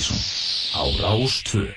Mattísson á Rástvö.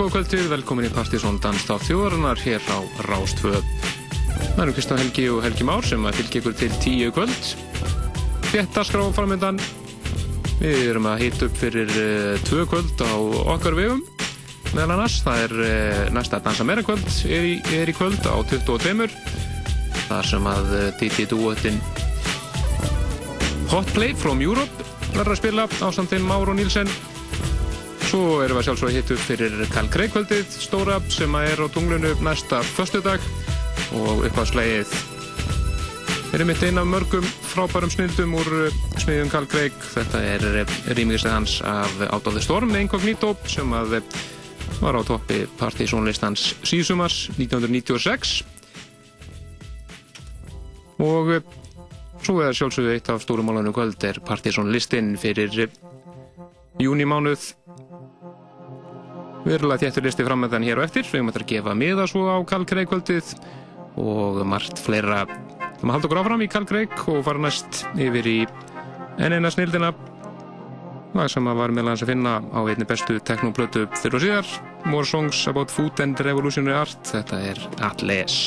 Já, góð kvöldir, velkomin í Partíson Danstátt þjóðarinnar hér á Rástföð. Það eru Kristján Helgi og Helgi Már sem að fylgja ykkur til tíu kvöld. Fjetta skrá framöndan. Við erum að hýta upp fyrir uh, tvö kvöld á okkar vegum. Meðal annars, það er uh, næsta Dansa meira kvöld, er í, er í kvöld á 22. Það sem að uh, Didi Duetin Hot Play from Europe verður að spila á samtinn Máru Nílsen Svo erum við sjálfsög að hitta upp fyrir Karl Kreikvöldið stóra sem er á tunglunu næsta föstudag. Og uppáðslegið er einmitt eina af mörgum frábærum snildum úr eh, smiðjum Karl Kreik. Þetta er eh, rýmingislega hans af Out of the Storm með Incognito sem eh, var á toppi partysónlistans síðsumars 1996 og svo er sjálfsögðu eitt af stórumálunum kvöld er partysónlistin fyrir júnimánuð Verulega þéttur listi framöndan hér og eftir. Við höfum að gefa miða svo á Kalkreikvöldið og margt fleira. Við höfum að halda okkur áfram í Kalkreik og fara næst yfir í enn eina snildina. Það sem var meðal að finna á einni bestu teknoplötu fyrir og síðar. More Songs About Food and Revolutionary Art. Þetta er Atles.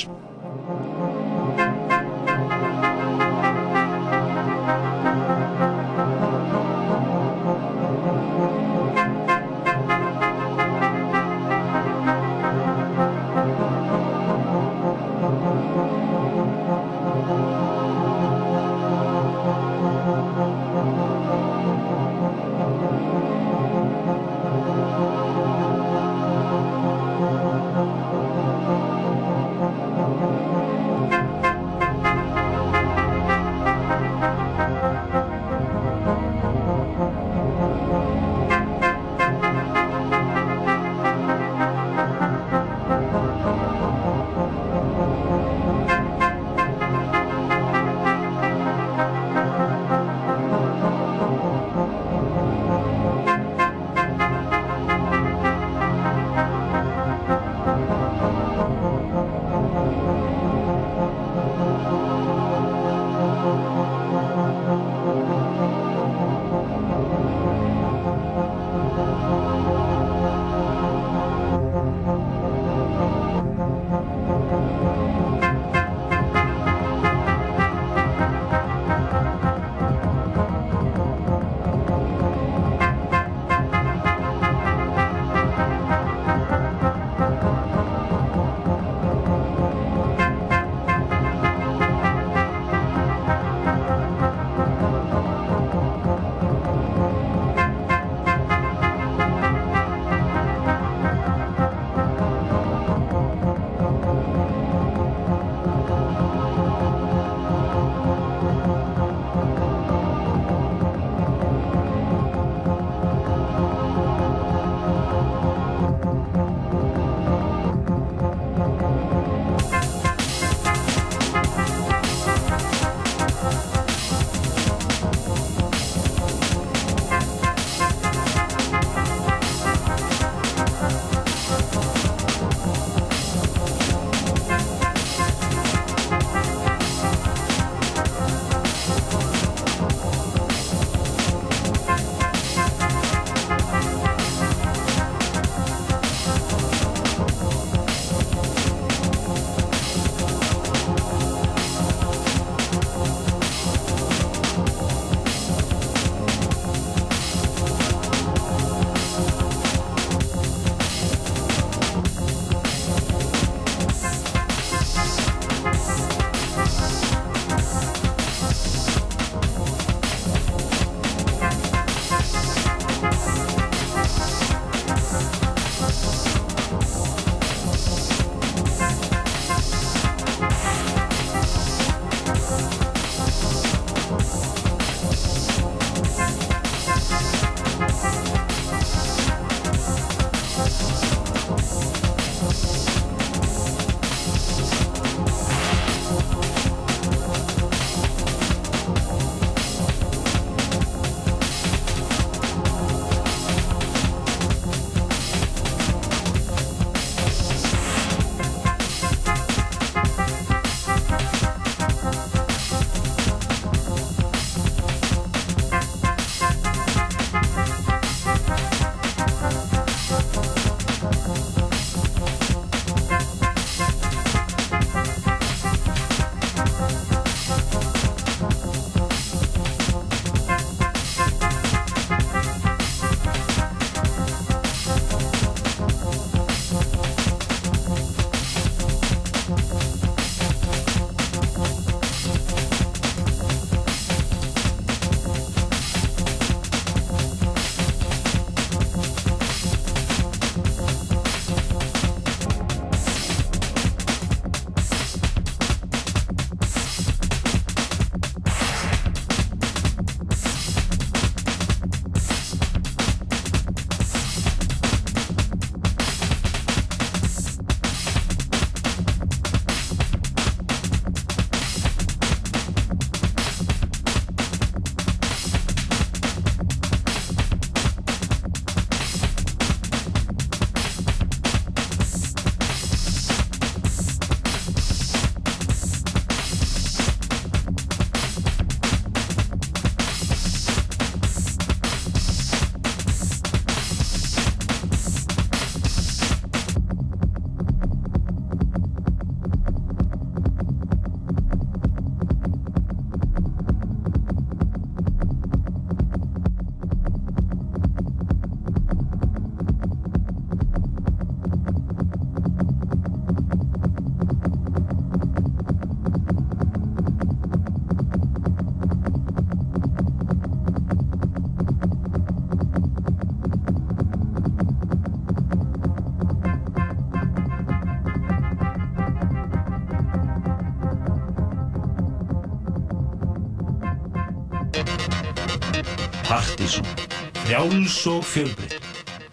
Frjáls og fjölbreytt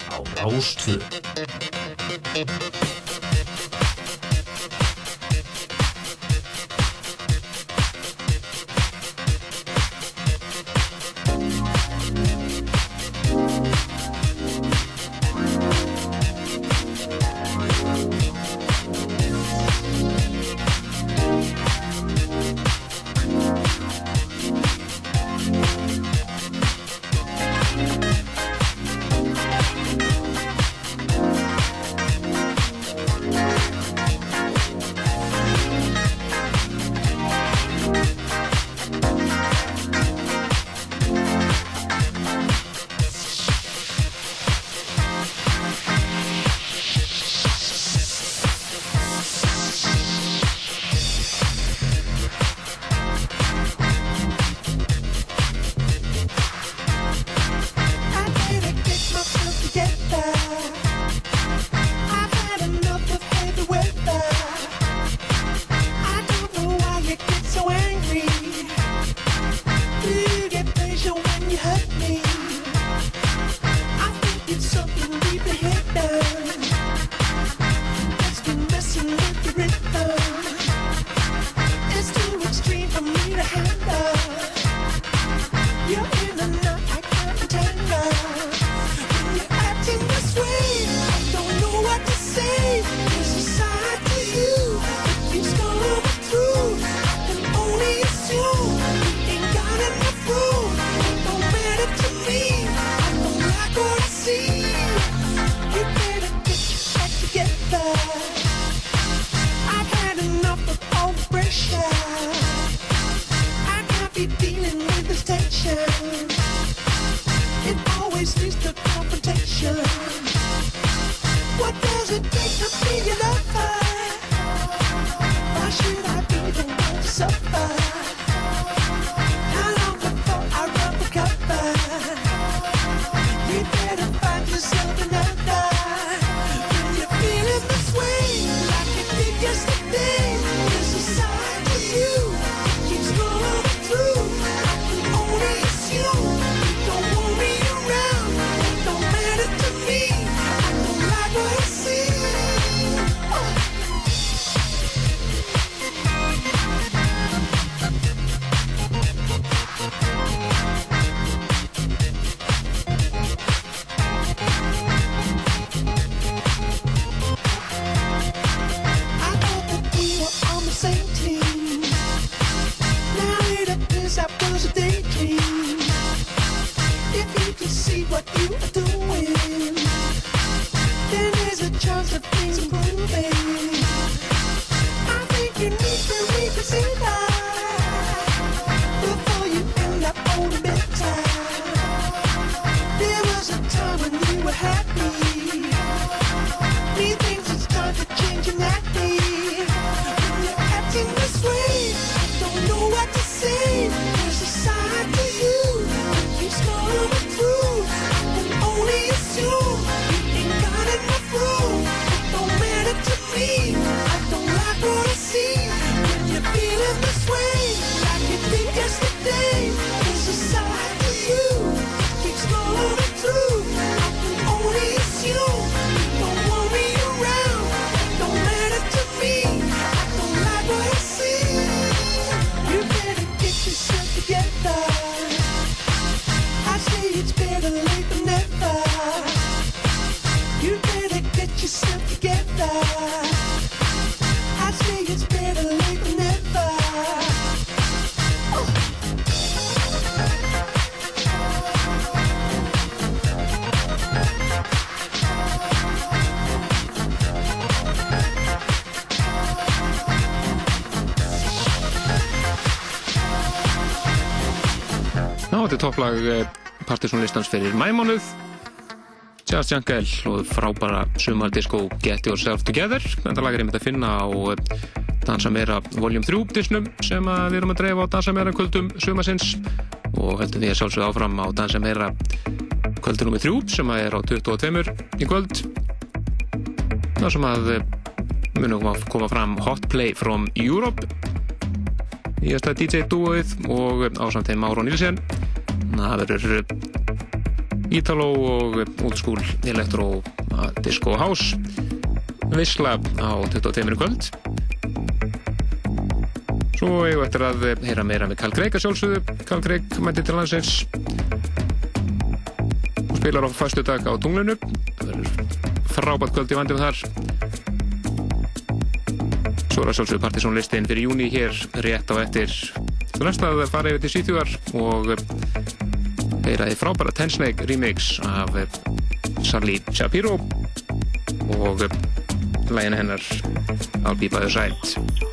á Rástvö topplag eh, partysónlistans fyrir mæmánuð Jazz Jungle og frábæra sumardisko Get Yourself Together. Þetta lag er einmitt að finna á eh, Dansa Meira Volume 3 disnum sem við erum að dreifa á Dansa Meira kvöldum sumarsins. Og heldum við að sjálfsögða áfram á Dansa Meira kvöldu nr. 3 sem er á 22 í kvöld. Þar sem að eh, munum að koma fram Hot Play from Europe. Í þess að DJ dúið og á samtæðin Máron Nílsen það verður Ítalo og School Electro Disco House. Vissla á 22. kvöld. Svo ég ættir að heyra meira með Carl Craig að sjálfsögðu. Carl Craig mætti til landsins og spilar á fastu dag á tunglunu það verður frábært kvöld í vandum þar. Svo er að sjálfsögðu partysónlistin fyrir júni hér rétt á eftir. Þú næst að fara yfir til sítjúar og heyraði frábæra Ten Snake remix af Sarli Shapiro og lægin hennar I'll Be By The Side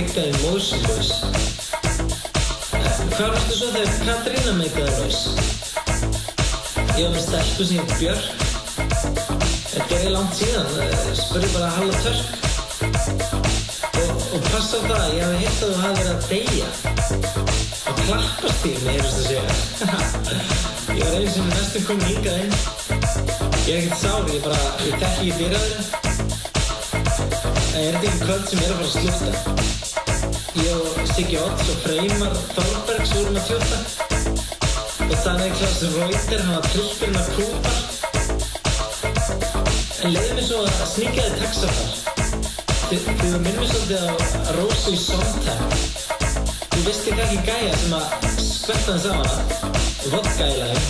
samlaði með hann að byggja í Motion Boys. Hvað varstu svo þegar Katrína meikaði Noise? Ég var með stelpu sem heit Björk. Þetta er langt síðan, spurði bara Halla Törk. Og, og passa á það, ég hafi hitt að þú hafi verið að deyja. Á klappastífni, ég veist að segja. ég var einu sem næstum kom hingað inn. Ég er ekkert sár, ég bara, ég þekki ekki dýraðurinn. Það er ekki kvöld sem ég er að fara að slúta. Ég og Siggi Odds og Freymar Þorbergs vorum að tjóta. Og þannig Klaus Reuter, hann var trillbyrinn að kúpar. En leiði mér svo að sníka þið taxafar. Þið þið minnum mér svolítið á Rósu í Sondheim. Þú veist ekki gæja sem að skvetta hans á hana. Lagum.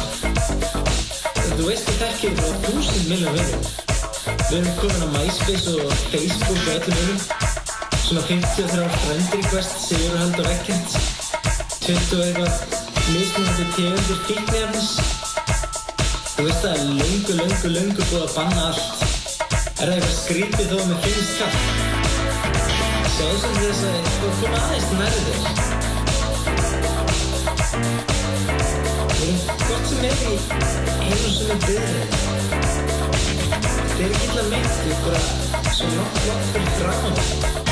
Þú veist ekki ekki frá þúsund milljón vinnum. Við erum komin á MySpace og Facebook og öllum vinnum. Svona 53 friend request, Sigurhald og Ekkert. 20 og eitthvað mismunandi tegundir fíknefnis. Þú veist að það er löngu, löngu, löngu búið að banna allt. Er það eitthvað skrítið þó að mér finnst kallt? Sjáðu sem þess að þú aðeins nærri þér. Við erum gott sem er í einu sem er byrðið. Þetta er ekki ég er bara svo langt, langt fyrir framan.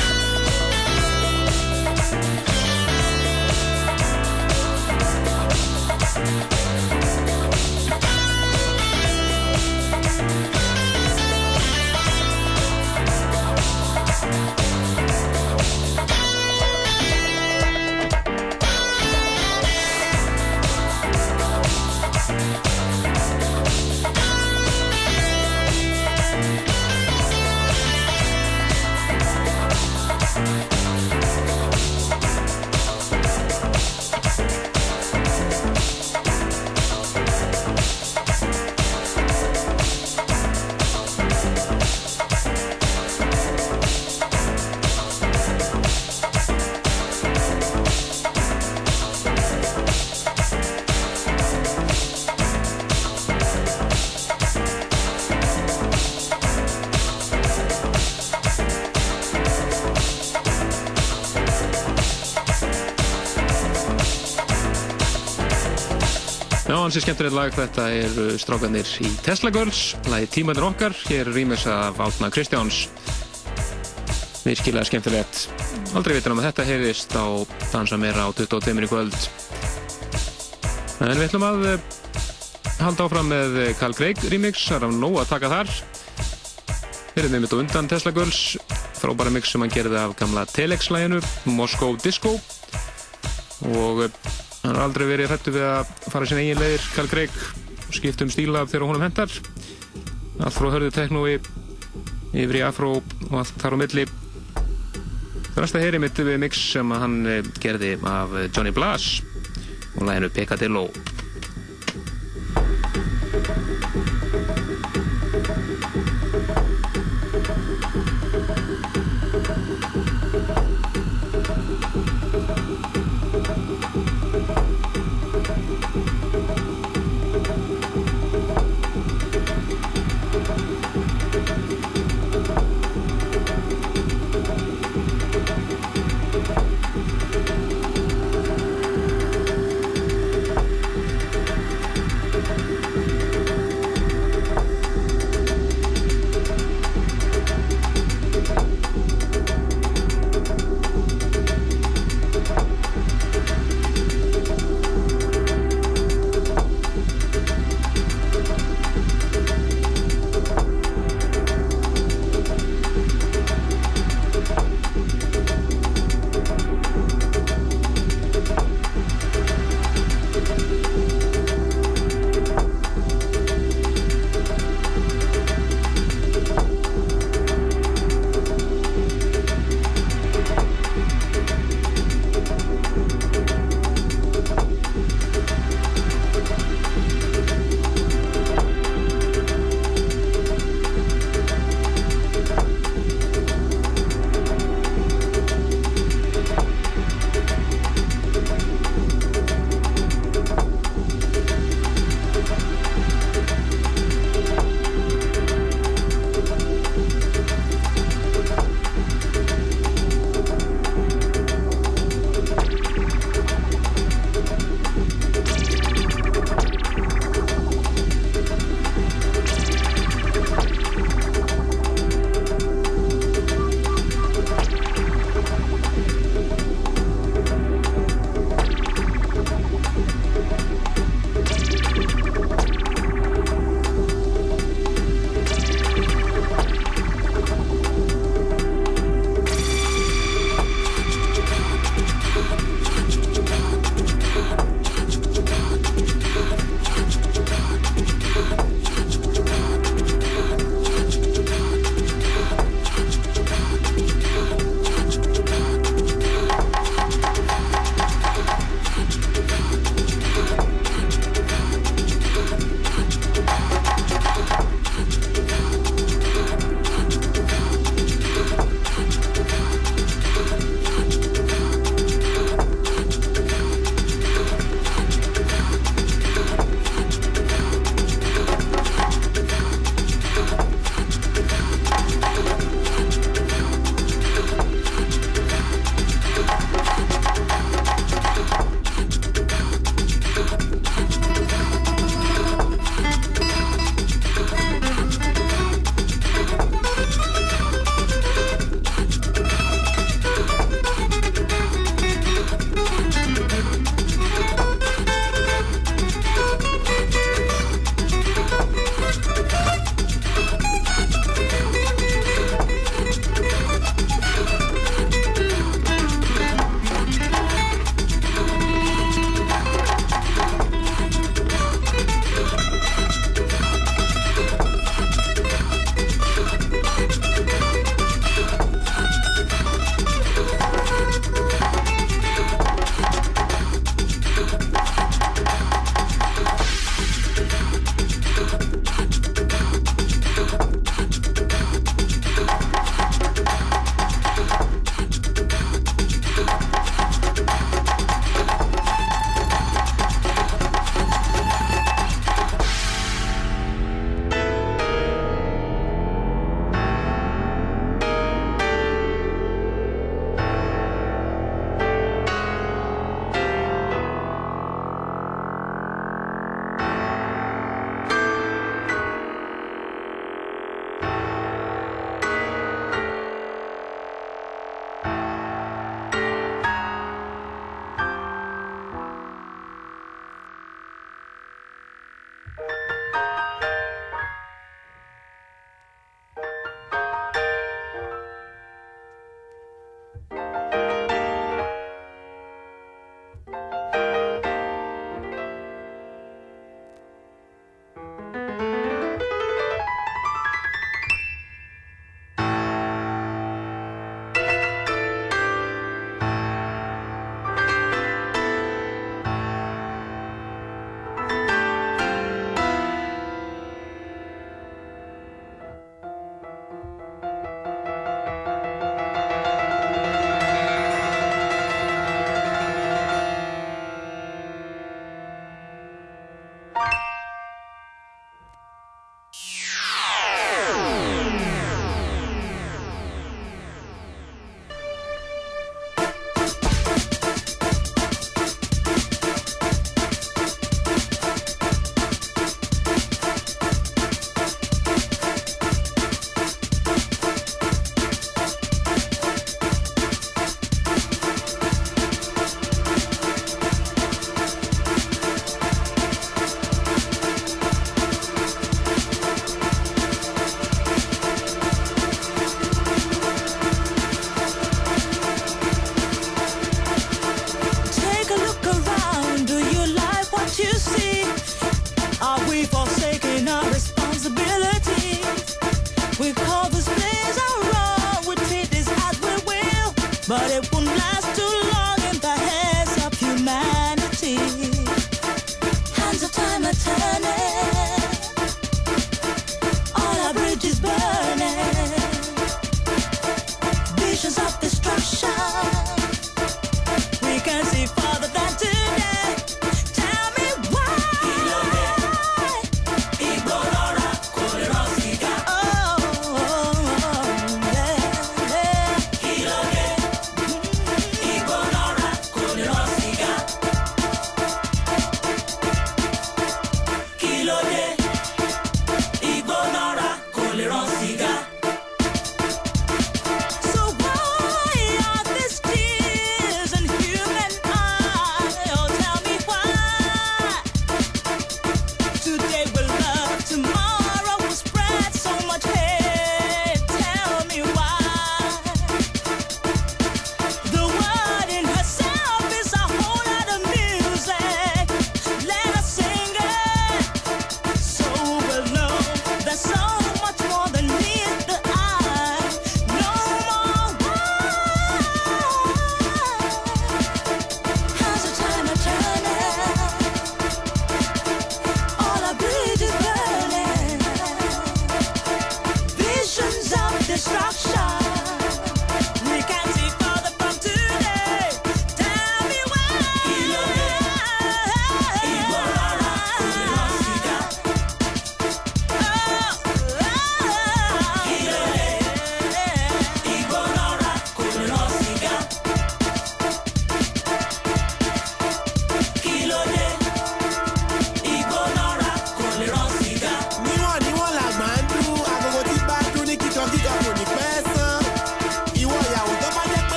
Já, hansi skemmtilegt lag, þetta eru strákanir í Tesla Girls, lagi Tímanir okkar, hér rýmis af Átna Kristjáns. Virkilega skemmtilegt. Aldrei vitur um að þetta heyrðist á dansa meira á 22 minni kvöld. En við ætlum að eh, halda áfram með Carl Craig remix, það er á nóg að taka þar. Við erum einmitt á undan Tesla Girls, frábæra mix sem hann gerði af gamla Telex-læginu, Moscow Disco. Og eh, hann har aldrei verið hrættu við að fara sín eigin leiðir, Carl Craig, og skipta um stíla þegar honum hendar. Allt frá hörðu teknói yfir í afró og allt þar á milli. Það næsta heyri mitt við mix sem hann eh, gerði af Johnny Blas og læginu Pecadillo. turning.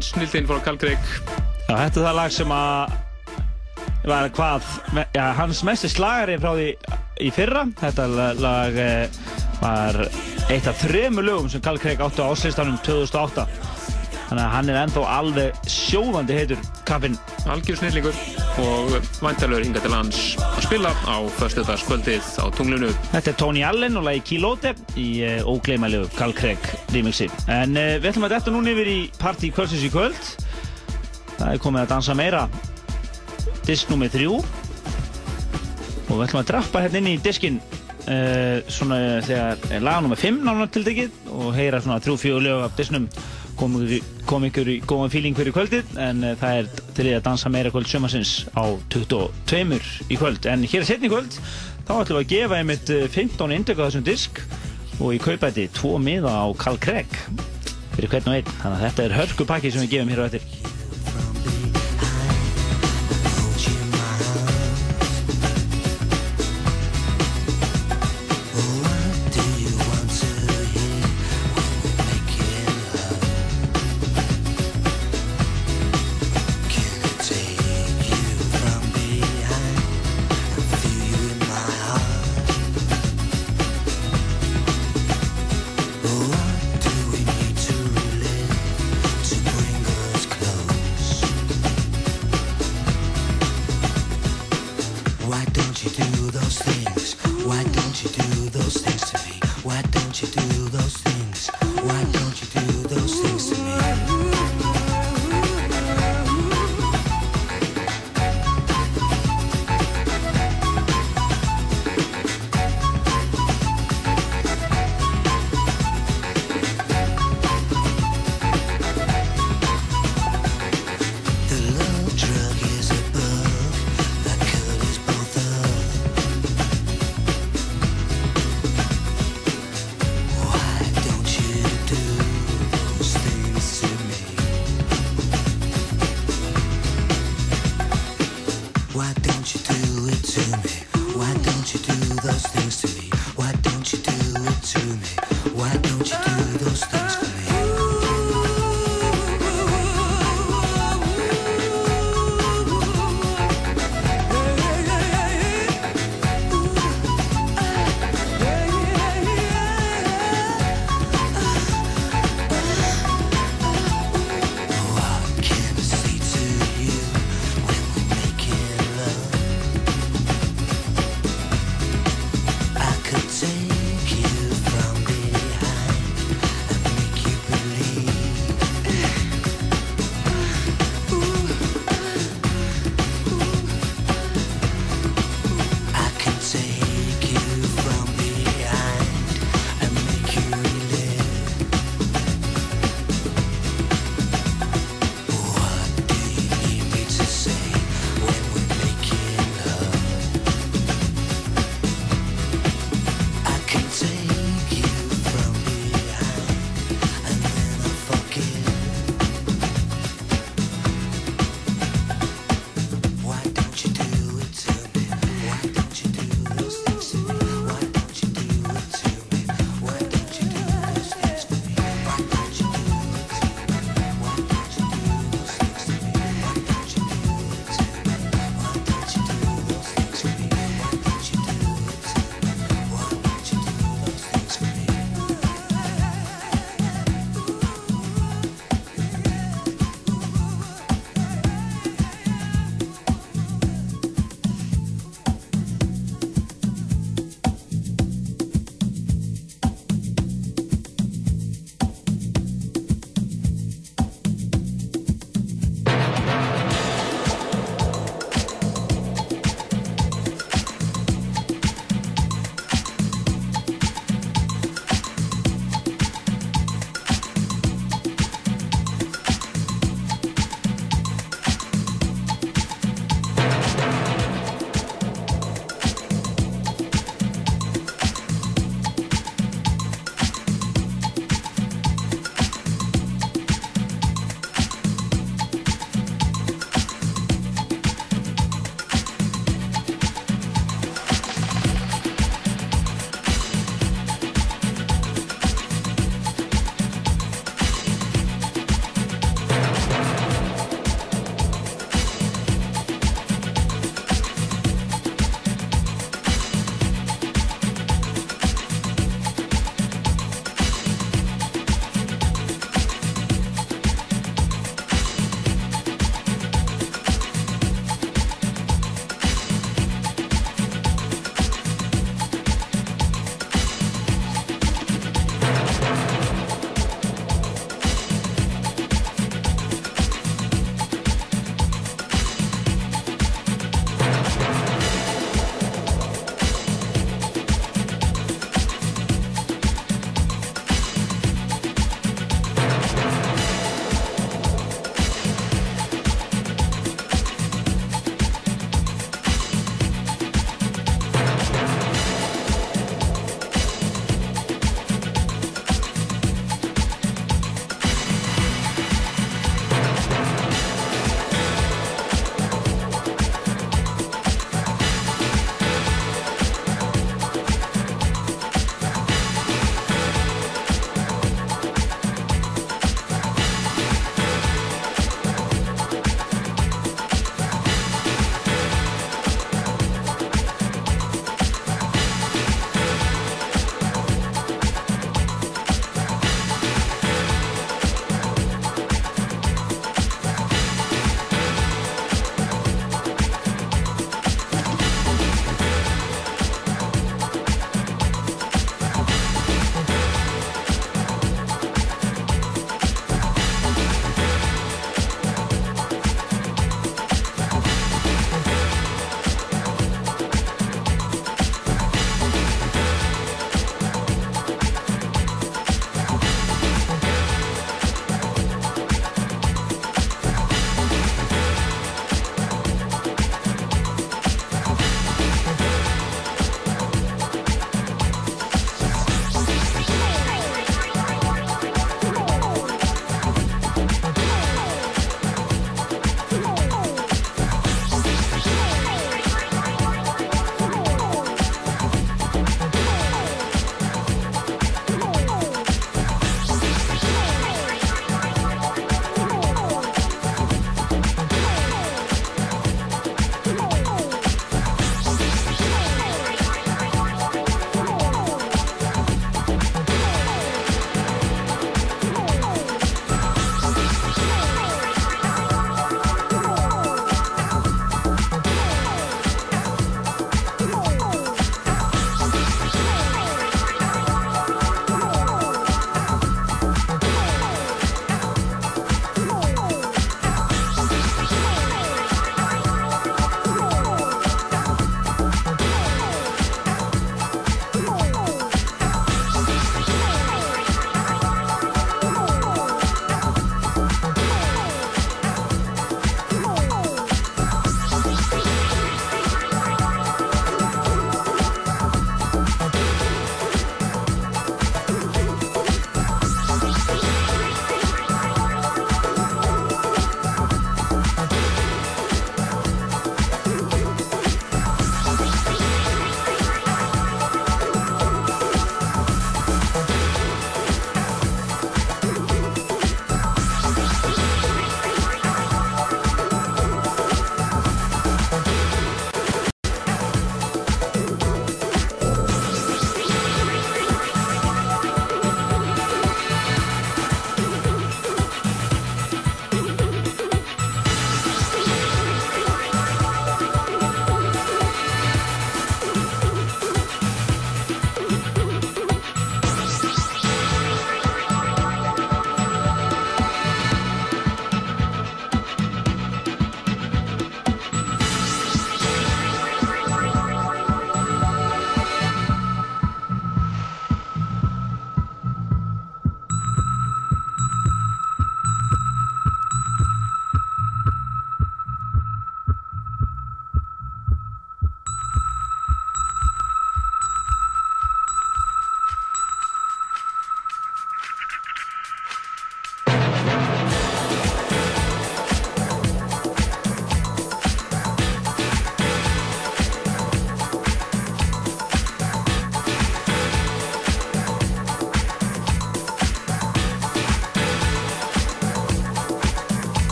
Einn snildin frá Carl Craig. Já, þetta er það lag sem að var hvað, já, hans mesti slagari frá því í fyrra. Þetta lag eh, var eitt af þremu lögum sem Carl Craig átti á áslistanum 2008. Þannig að hann er ennþá alveg sjóðandi heitur kaffinn. Algjör snillingur og vantalur hinga til að spila á förstudagskvöldið á tunglunu. Þetta er Tony Allen og lagi Kílóte í uh, ógleimalegu Carl Craig remixi. En uh, við ætlum að detta núna yfir í Party Kvöldsins í kvöld. Það er komið að dansa meira. Disk nummið þrjú. Og við ætlum að drappa hérna inn í diskin uh, svona þegar lag nummið fimm náttúrulega til degið og heyra svona þrjú-fjögur lög af disknum kom, kom ykkur í góðan fíling fyrir kvöldið en uh, það er til að dansa meira kvöld sömarsins á 22 í kvöld. En hér setni kvöld þá ætlum við að gefa einmitt 15 indöku á þessum disk og í kaupæti tvo miða á Carl Craig. Fyrir hvern og einn þannig að þetta er hörkupakki sem við gefum hér á eftir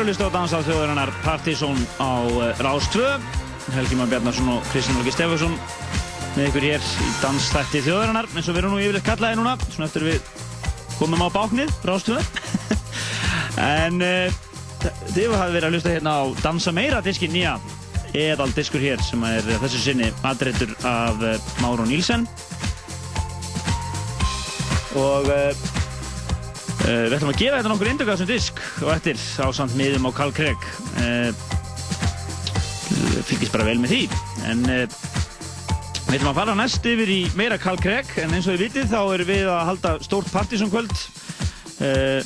eru að hlusta á dansa á þjóðarinnar Partizón á uh, Rás 2 Helgi Már Bjarnarsson og Kristján Olgi Stefansson með ykkur hér í dansstætti þjóðarinnar. Eins og við erum nú yfirleitt kallaði núna svona eftir við komum á báknið Rás 2 en uh, þið hafa verið að hlusta hérna á Dansa meira diskin nýja eðal diskur hér sem er þessu sinni aðrættur af uh, Máru Nílsen og uh, við ætlum að gefa þetta nokkur indöka þessum disk og eftir ásand miðum á Carl Craig uh, fylgist bara vel með því. En við ætlum að fara næst yfir í meira Carl Craig en eins og þið vitið þá erum við að halda stórt partysónkvöld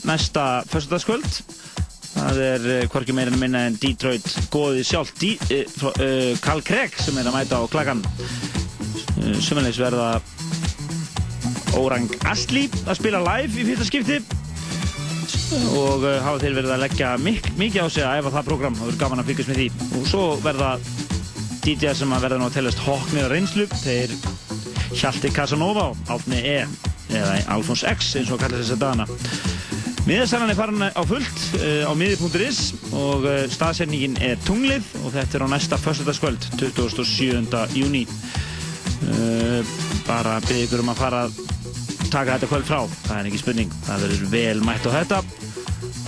næsta fyrstudagskvöld það er hvorki meira en minna en Detroit góðið sjálf D Carl Craig sem er að mæta á klakkan. Sumanleis verða Órang Asli að spila live í fyrsta skipti og uh, hafa þeir verið að leggja mik mikið á sig að æfa það program og verið gaman að fylgjast með því. Og svo verða DJ-ar sem verða nú að telast hóknir reynslu þeir Hjalti Casanova átni E eða Alfons X eins og kallast þess að dana miðastannan er farin á fullt uh, á miði.is og uh, staðsendingin er tunglið og þetta er á næsta fyrstöldaskvöld 27. júni bara byrja ykkur um að fara taka þetta kvöld frá, það er ekki spurning. Það verður vel mætt á þetta.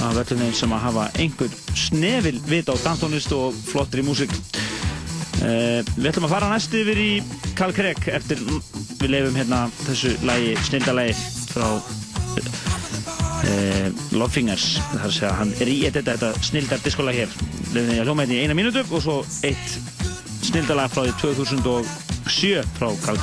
Af öllum þeim sem að hafa einhver snefil vit á danstónlist og flottri músík. Uh, við ætlum að fara næstu yfir í Carl Craig eftir við lefum hérna þessu lagi, snildalagi frá uh, Love Fingers. Þar að segja hann er í þetta, þetta snildar diskolag hér. Lefum við að hljóma hérna í eina mínútu og svo eitt snildalag frá því 2007 frá Carl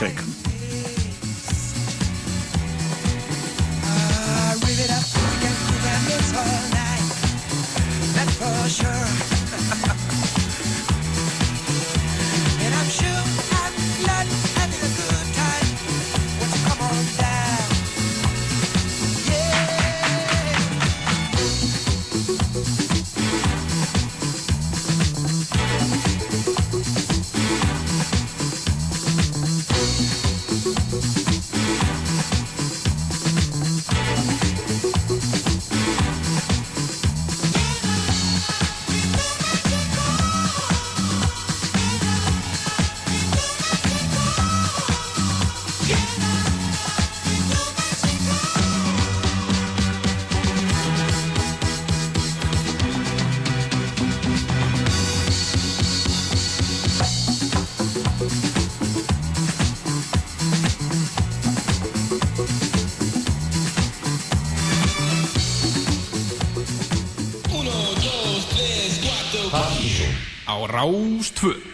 Craig Rástvö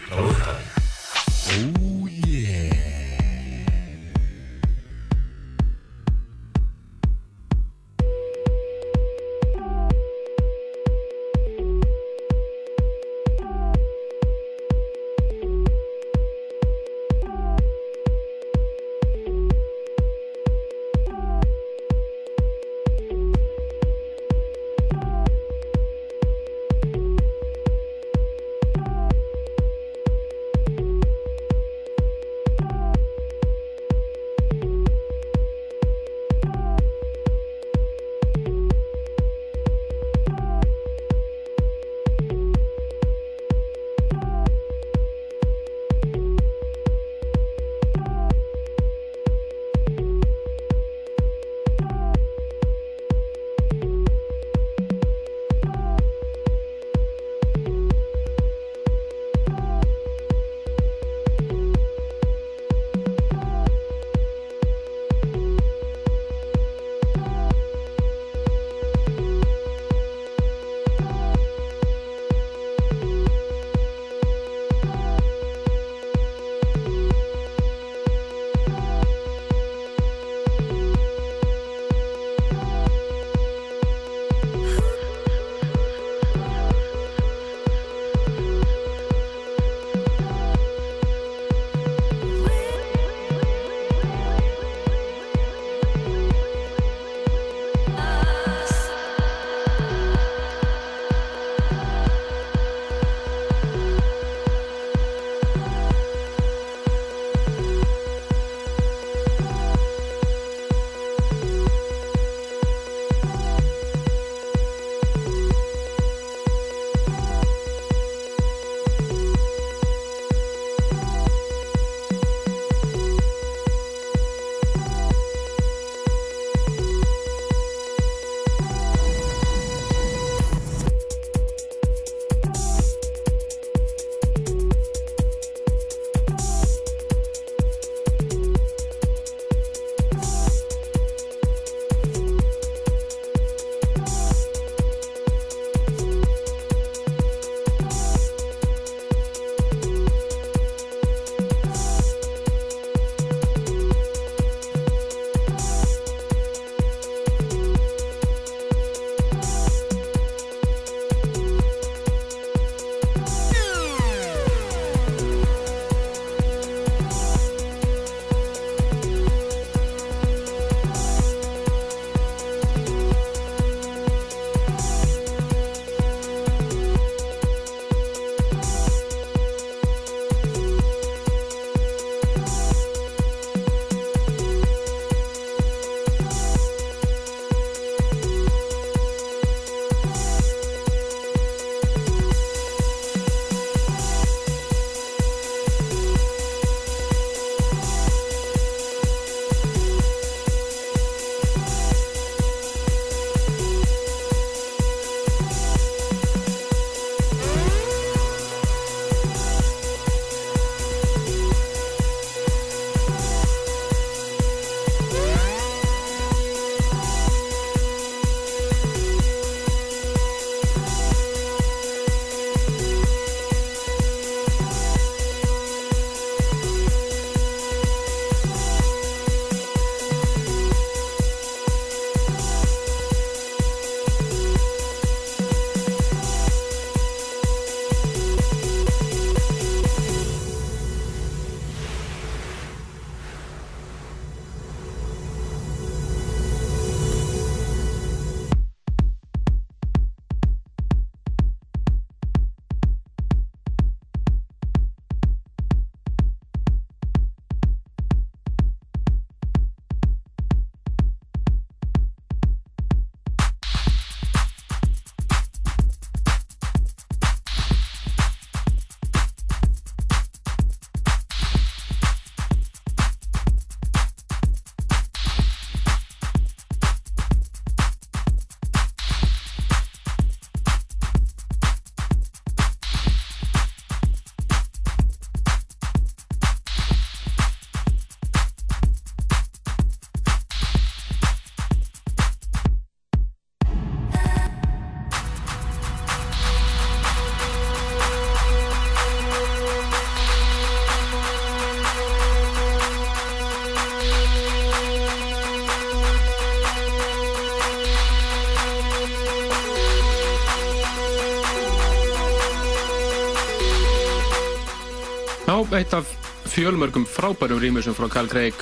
eitt af fjölmörgum frábærum rýmisum frá Carl Craig.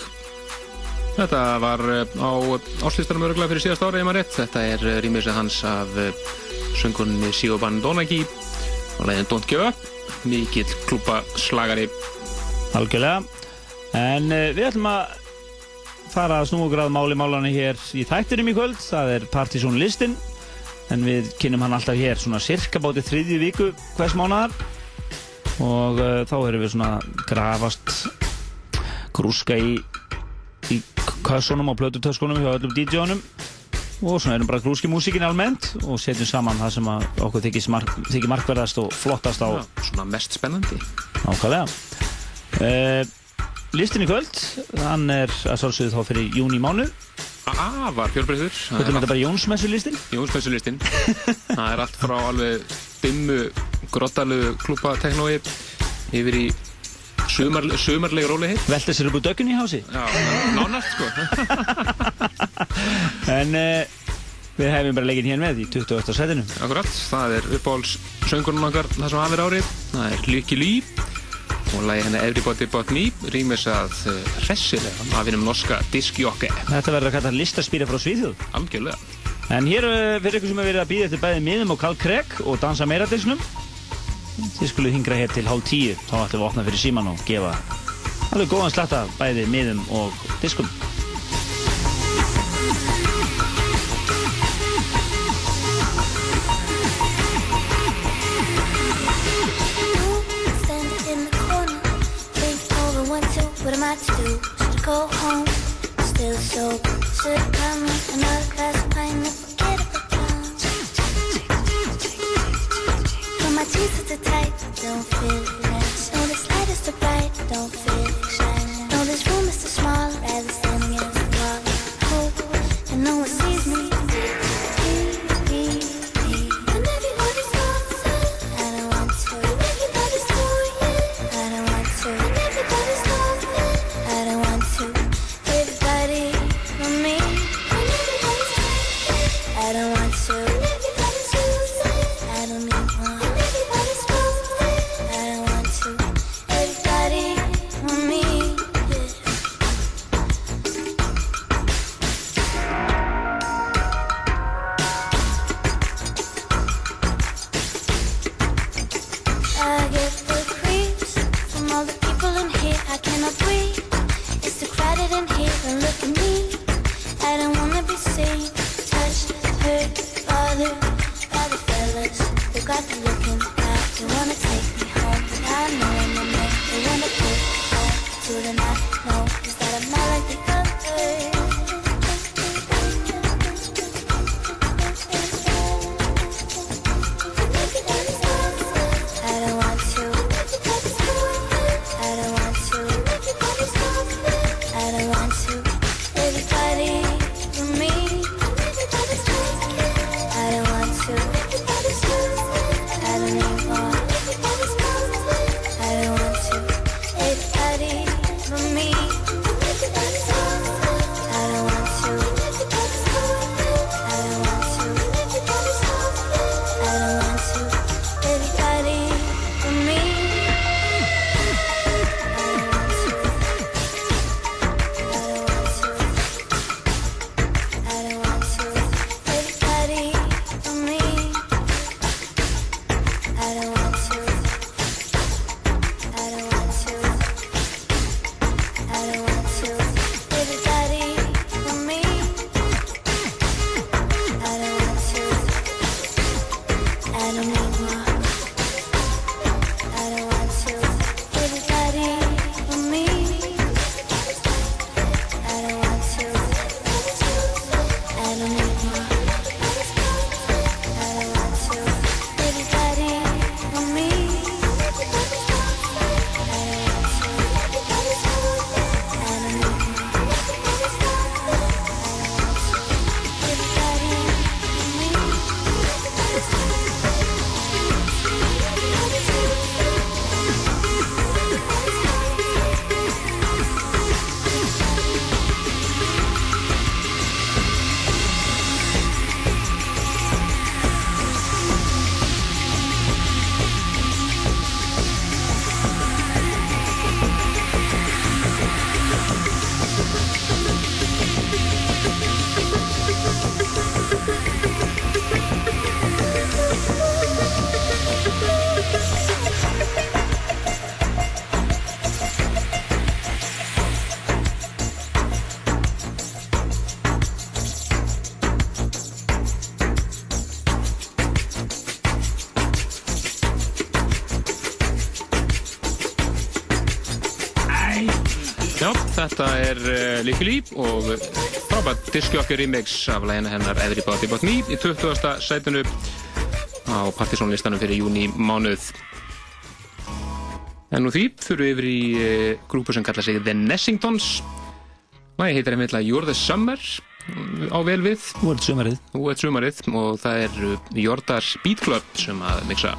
Þetta var eh, á áslistanum öruglega fyrir síðast ára, ef maður rétt. Þetta er eh, rýmisið hans af eh, söngunni Siobhan Donaghy og leiðin Don't Give Up. Mikill klúpa slagari. Algjörlega. En við ætlum að fara að snúa okkur að máli málana hér í þættinum í kvöld. Það er Partizón listin. En við kynum hann alltaf hér svona cirka báti þriðju viku hvers mánar. Og uh, þá erum við svona grafast grúska í, í kössunum og plötutöskunum hjá öllum DJ-unum. Og svona erum bara grúski músíkin almennt og setjum saman það sem okkur þykir, mark, markverðast og flottast á Já, svona mest spennandi. Nákvæmlega. Uh, listin í kvöld, hann er að sálsögðu þá fyrir júni mánu. Afar fjölbreyður. Þetta er bara Jónsmessu listin. Jónsmessulistinn. það er allt frá alveg dimmu, grottalu klúpa teknói yfir í sumar, sumarleg róli hitt. Velta sér upp úr dökkunni í hási. Já, nánast sko. En uh, við hefum bara leikinn hér með í 28. setinu. Akkurat, það er uppáhalds söngurinn okkar það sem hafið árið. Það er Lykke Ly og lagi henni Everybody But Me rýmis að uh, hressilega af einum norska diskjokki. Þetta verður að kalla listaspýra frá Svíþjóð. Algjörlega. En hér uh, fyrir ykkur sem hefur verið að býða eftir bæði miðum og Karl Craig og dansa meira dilsnum. Þið skulle hingra hér til hálf tíu, þá ætlum við að opna fyrir síman og gefa alveg góðan slatta bæði miðum og diskum. What to, am I to do? Should I go home? Still sober. Should I buy me another glass feel er uh, Licky Lee og frábært diskjokki remix af lægina hennar Everybody But Me í 20. sætinu á partysónlistanum fyrir júni mánuð. En nú því þurfum við yfir í uh, grúpu sem kalla sig The Nessingtons. Lægi heitir einmitt að You're the Summer mm, á vel við. Nú er þetta sumarið. Nú er sumarið og það er Jordars Beat Club sem að mixa.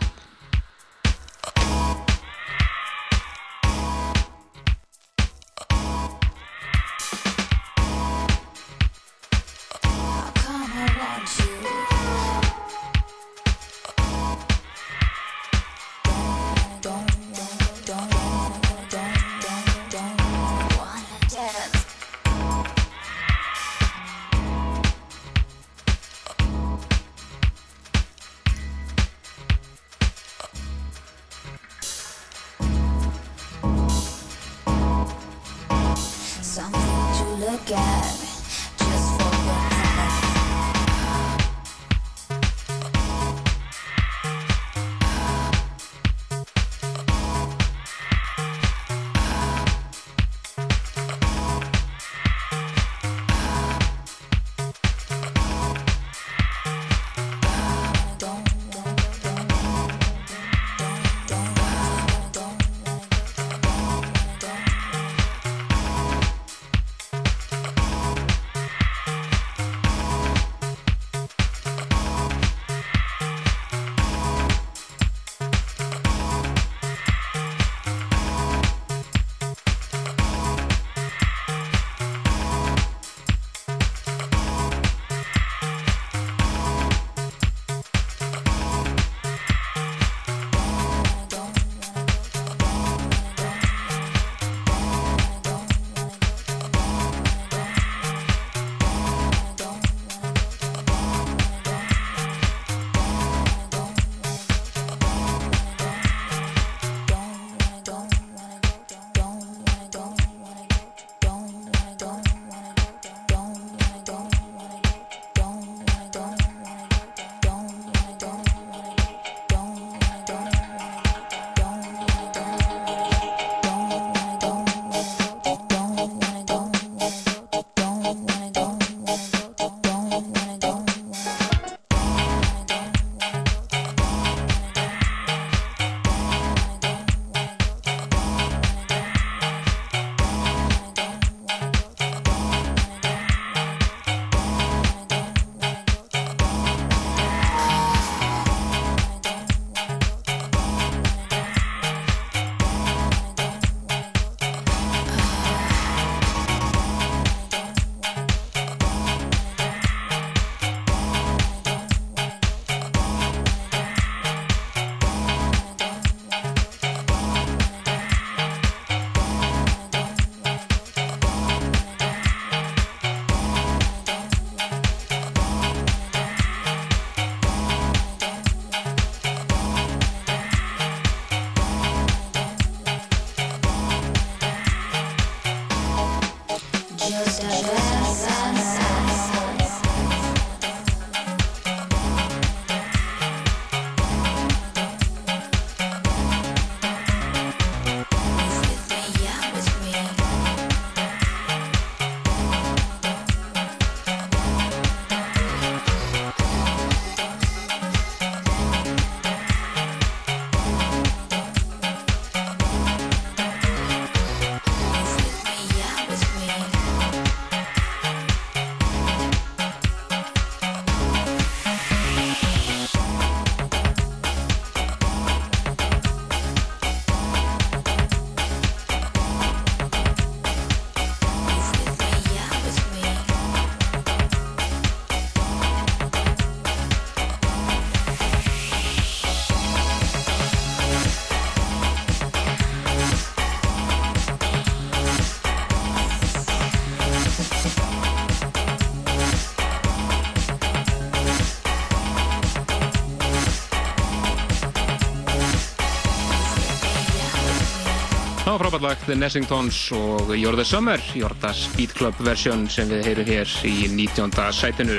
Frábært lag The Nessingtons og You're the Summer, Jordas Beat Club versjón sem við heyrum hér í 19. sætinu.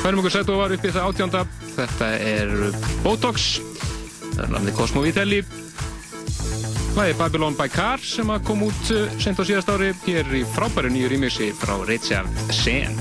Færum ykkur sætu var uppið það 18. Þetta er Botox, það er namnið Cosmo Vitelli Lagi Babylon by Car sem að kom út uh, sent á síðast ári hér í frábæru nýju rýmixi frá Richard Sen.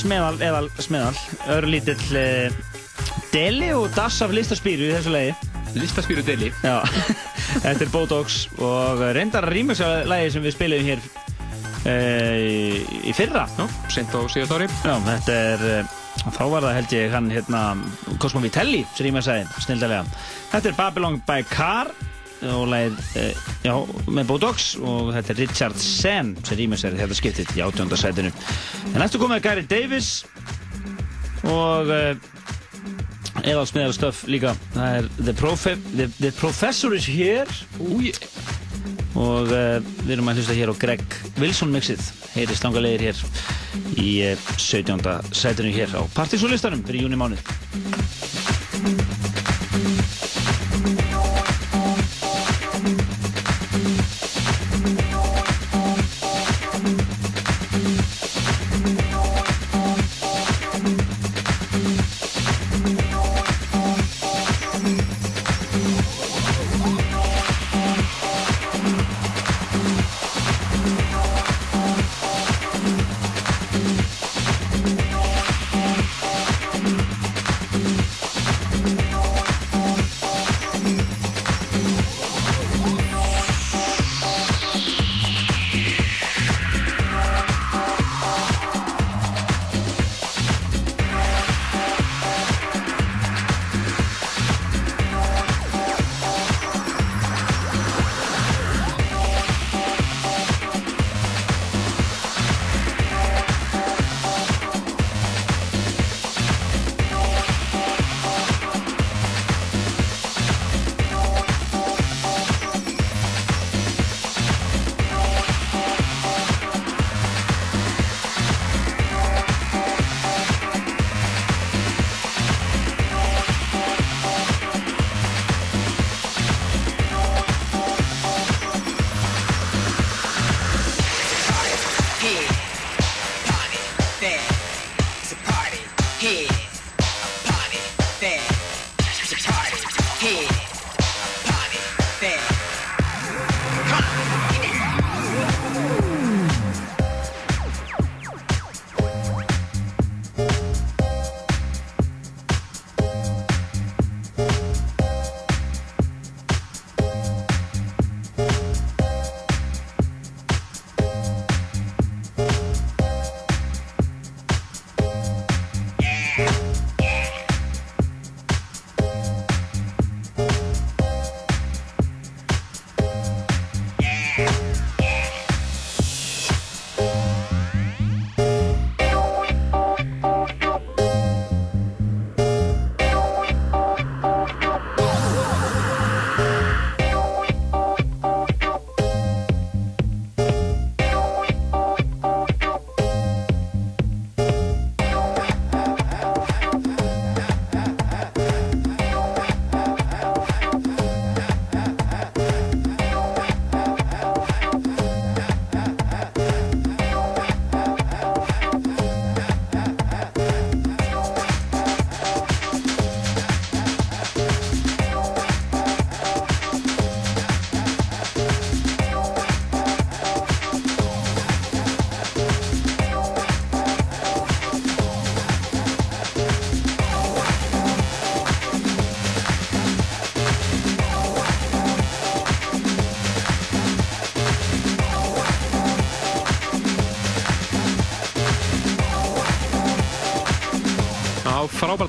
smeðal, eðal, smeðal, öðru lítill uh, deli og dass af listaspýru í þessu lagi. Listaspýru deli. Já, þetta er Botox og reyndar rýmjöksalagi sem við spilum hér uh, í, fyrra. Já, sent á síðast ári. Já, þetta er, uh, þá var það held ég hann hérna, Cosmo Vitelli sem rýmjöksæði, snildalega. Þetta er Babylon by Car og lagið, uh, já, með Botox og þetta er Richard Sen sem rýmjöksæði þetta skiptið í átjóndarsætinu. En næstu komið er Gary Davis og uh, eða smiðar stöf líka. Það er The, Profe the, the Professor is here Úi, og uh, við erum að hlusta hér á Greg Wilson mixið. Heyri stangalegir hér í uh, 17. sætinu hér á partysólistanum fyrir júni mánuð.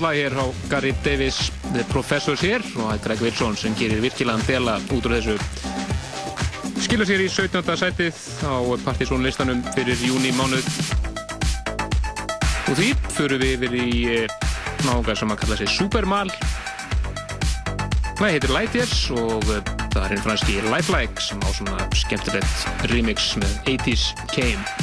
Frábært lag hér á Gary Davis. The Professors hér og það er Greg Wilson sem gerir virkilegan dela út úr þessu. Skilur sér í 17. sætið á Partizón listanum fyrir júni mánuð. Og því fyrir við yfir í nága sem að kalla sig Supermal það heitir Lightyears og eh, það er einn franski Lifelike sem á svona skemmtilegt remix með 80s Came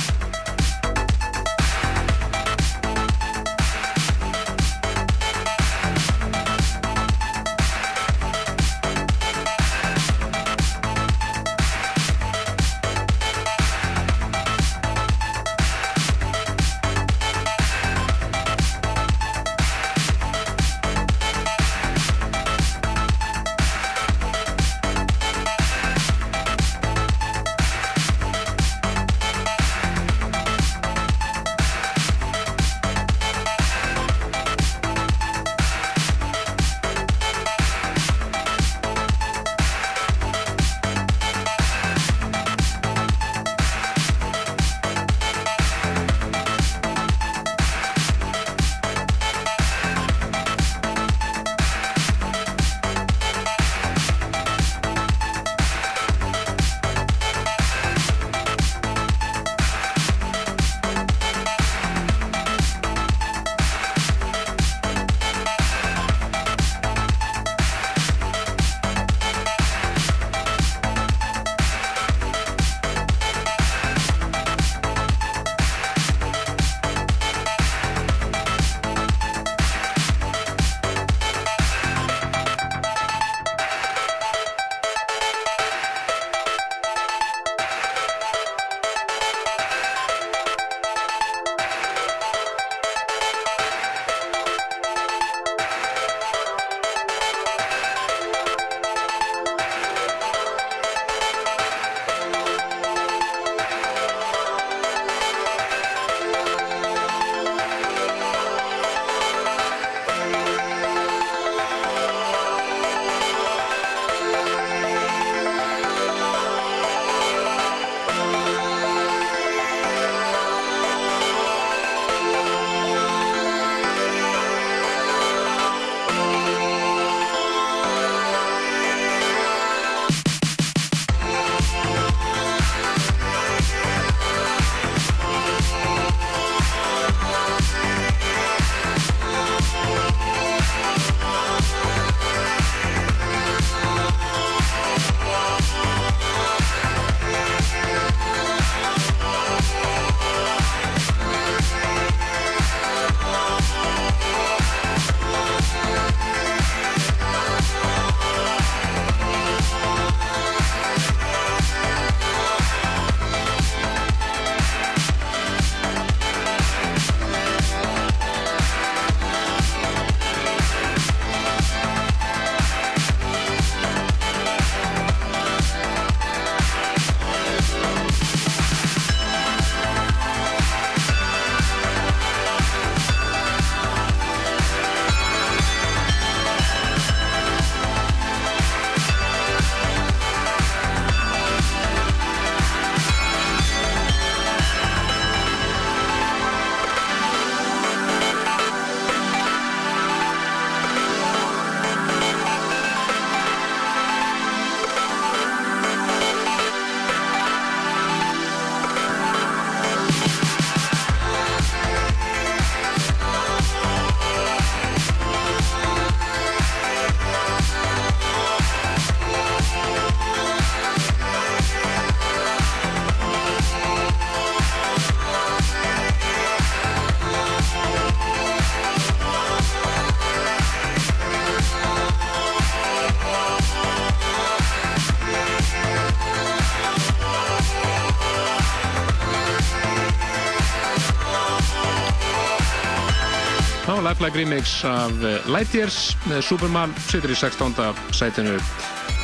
Lifelike remix af eh, Lightyears. Með Superman situr í 16. sætinu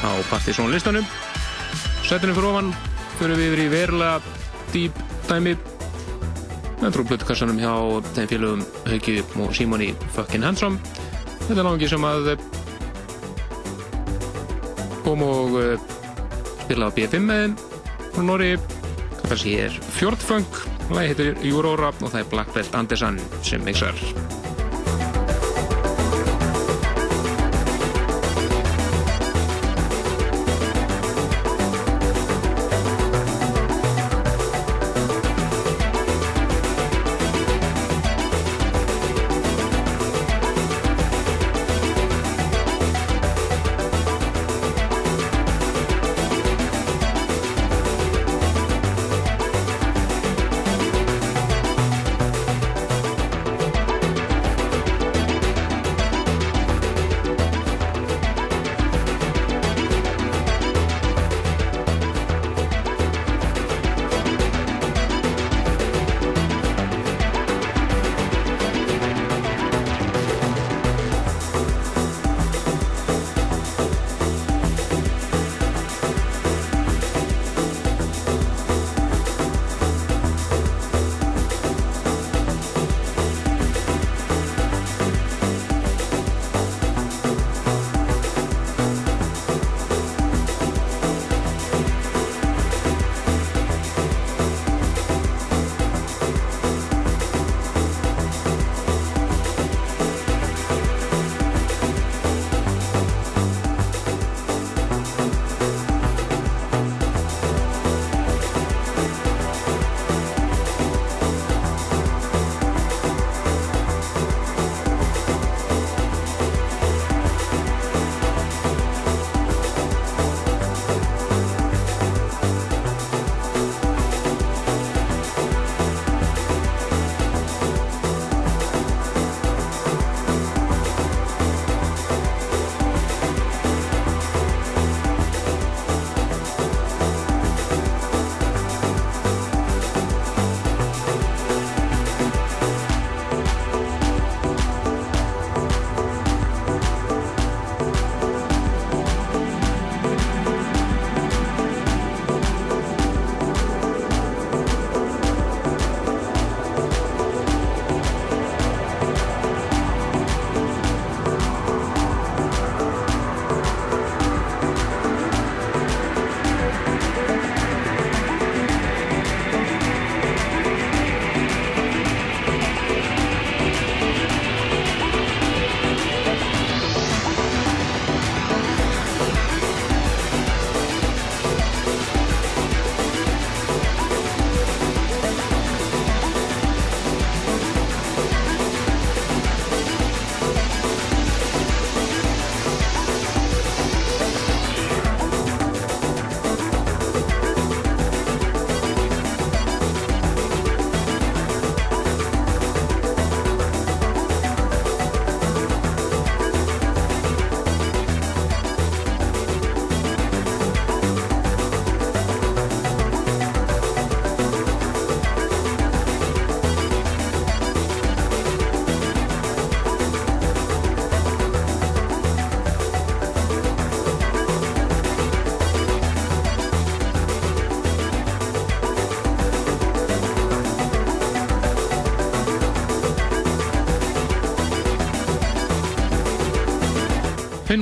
á Partizón listanum sætinu fyrir ofan fyrir við yfir í verulega dýp dæmi. Með trúblutkassanum hjá þeim félögum Hauki og Simoni fucking handsome. Þetta er náðungi sem að eh, kom og eh, spila á B5 með þeim frá Nóri það sé er Fjordfunk lagi heitir Júróra og það er Black Belt Andersen sem mixar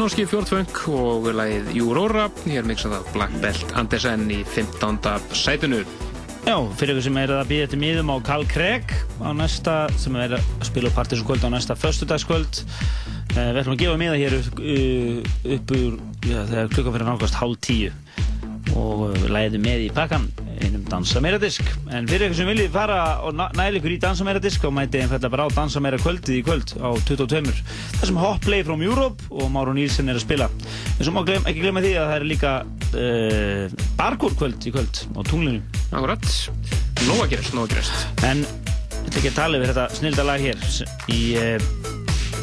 Finnóski fjórtfeng og lagið Júróra er mixað af Black Belt Andersen í 15. sætinu Já, fyrir ykkur sem er að býða þetta miðum á Carl Craig á næsta, sem er að spila upp Partiðskvöld á næsta föstudagskvöld. Uh, við ætlum að gefa miða hér upp, uh, upp úr, já, þegar klukkan fyrir nákvæmst hálf tíu og uh, læðum með í pakkan einum Dansa Meira Disk. En fyrir ykkur sem viljið fara og næla ykkur í Dansa Meira Disk þá mætið einfallega bara á Dansa Meira kvöldið í kvöld á 22. Það sem Hot Play from Europe og Máru Nílsen er að spila. En svo má glem, ekki glemja því að það er líka uh, Barkór kvöld í kvöld á tunglinu. Akkurat, nóg að gerast, nóg að gerast En ég ætla ekki að tala yfir þetta snilda lag hér í, uh,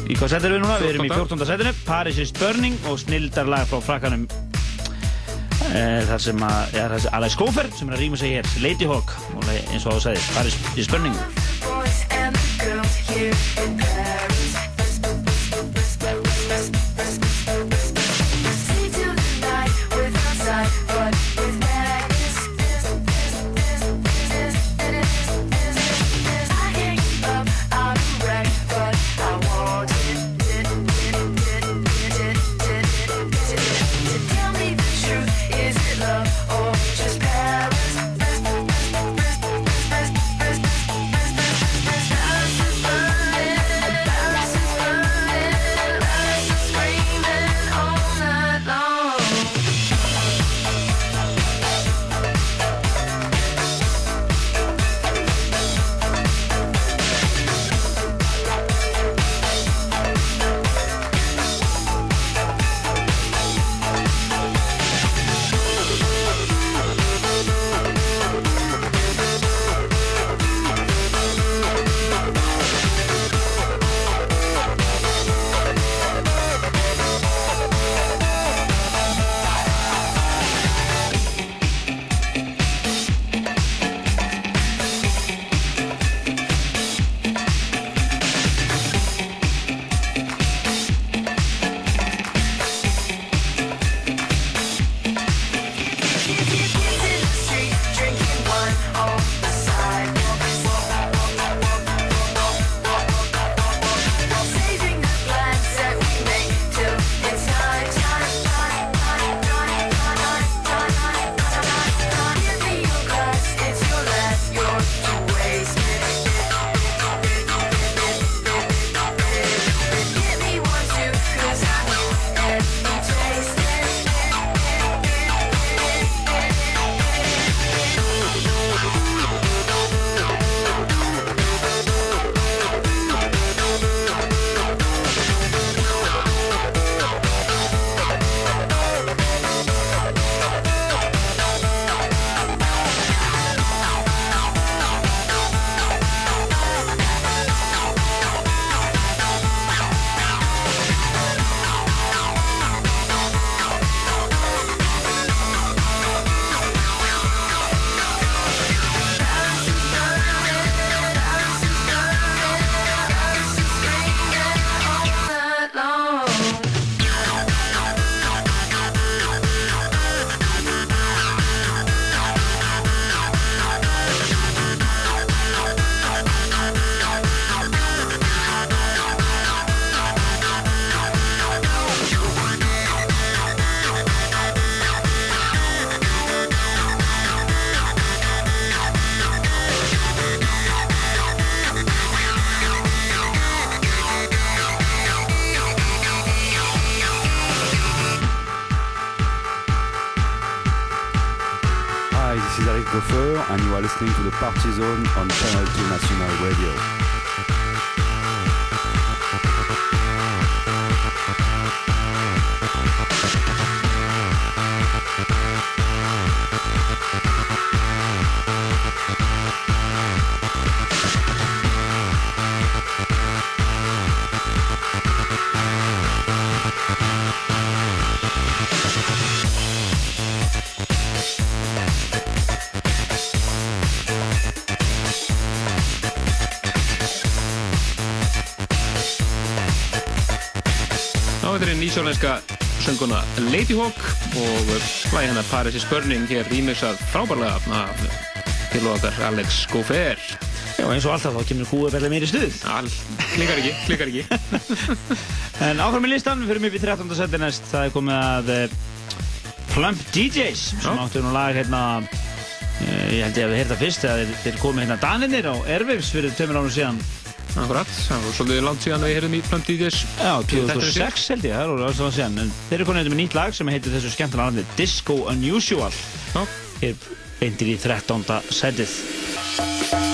í hvað sætir við núna? Við erum í 14. sætinu Paris is Burning og snildar lag frá frakkanum uh, þar sem að, ja, það er Alex Gofer sem er að rýma sig hér Lady Hawk og eins og það sagði Paris is Burning listening to the Party Zone on Channel 2 National Radio. Er þetta nýsjólenska sönguna Ladyhawk og lægi hennar Paris is Burning hér rýmisað frábærlega af til okkar Alex Gaufer. Já, eins og alltaf þá kemur húið vel meiri stuð. All, klikkar ekki, klikkar ekki. En áfram í listan, við fyrir upp í 13. seti næst. Það er komið að uh, Plump DJs sem Já. áttu nú lag hérna, uh, ég held ég að við heyrta fyrst að þeir, þeir komið hérna Daninir á Airwaves fyrir tveimur ánum síðan. Akkurat, það var svolítið langt síðan við heyrðum í Plum DJs. Já, Þetta er 2006 held ég, það er alveg svo síðan. En þeir eru konið með nýtt lag sem heitir þessu skemmtilega nafni Disco Unusual. Já. Hér beintir í 13. setið.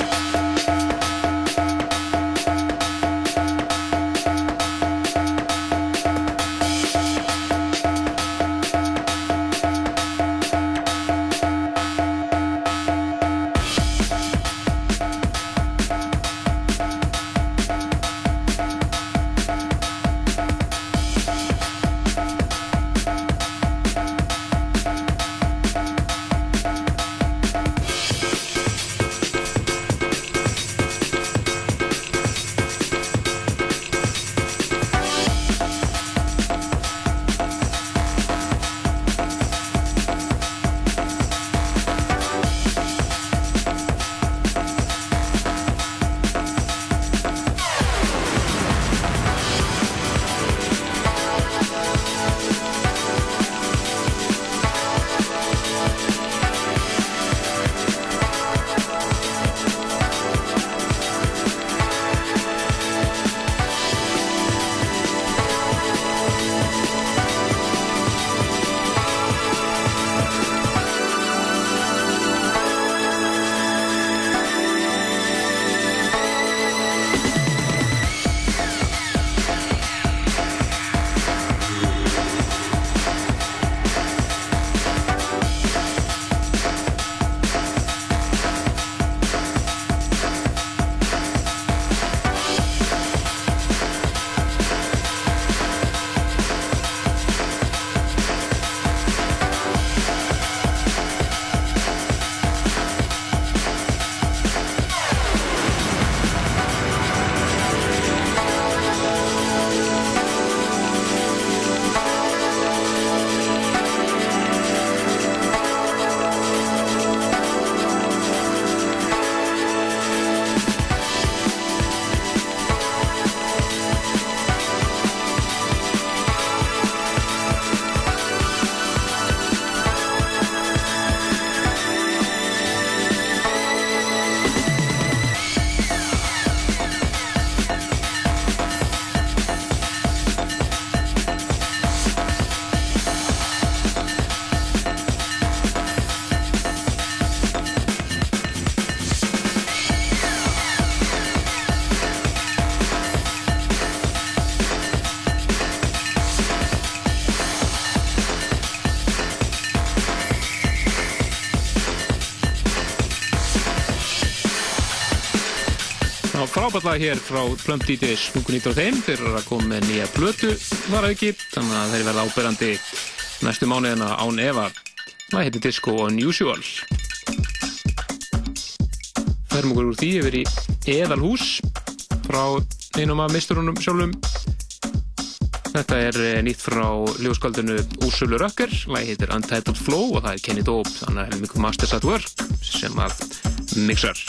Það lag hér frá Plum DJs Mungun Ídra þeim. Fyrir að koma með nýja plötu var auki, þannig að þeir verða ábyrrandi næstu mánuðina án Eva það heitir Disco Unusual. Færum okkur úr því yfir í Eðalhús frá einum af misturunum sjálfum. Þetta er eh, nýtt frá ljóskaldinu Úrsulu Rökker, lagi heitir Untitled Flow og það er Kenny Dope, þannig að Helmik Masters at Work sem að mixar.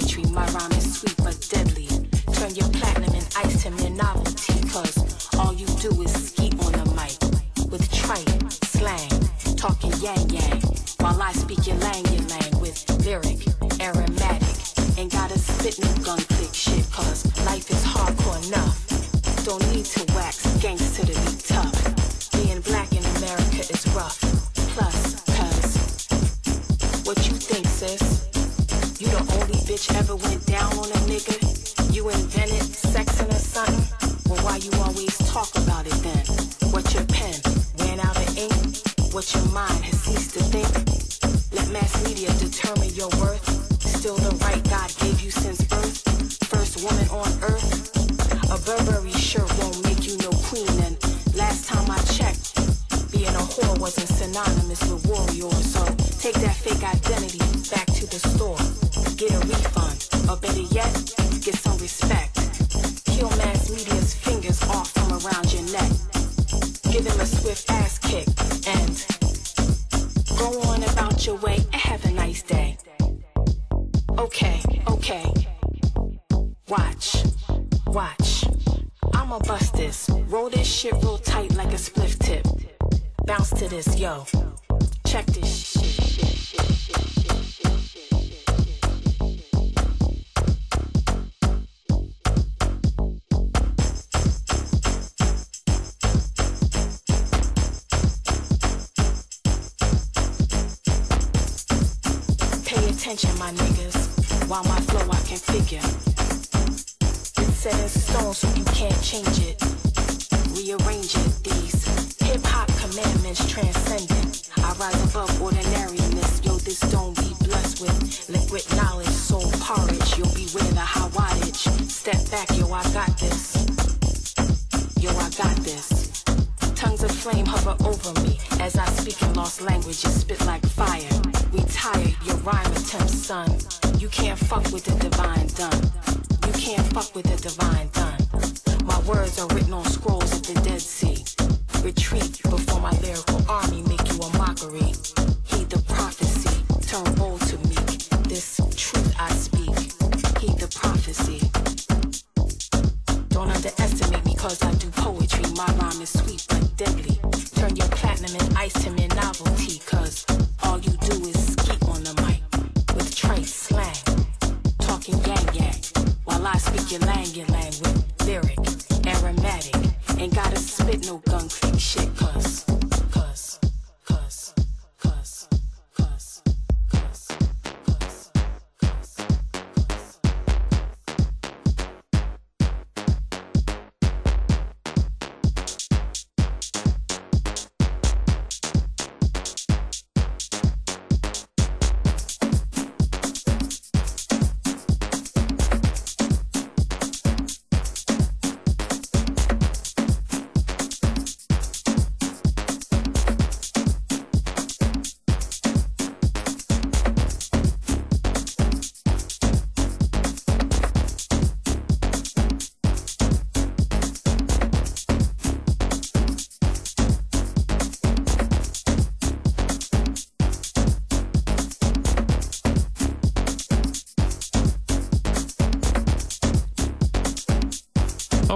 poetry. My rhyme is sweet but deadly. Turn your platinum and ice to mere novelty, cause all you do is ski on the mic with trite slang, talking yang yang, while I speak your lang your lang with lyric, aromatic. Ain't gotta spit no gun click shit, cause life is hardcore enough. Don't need to ever went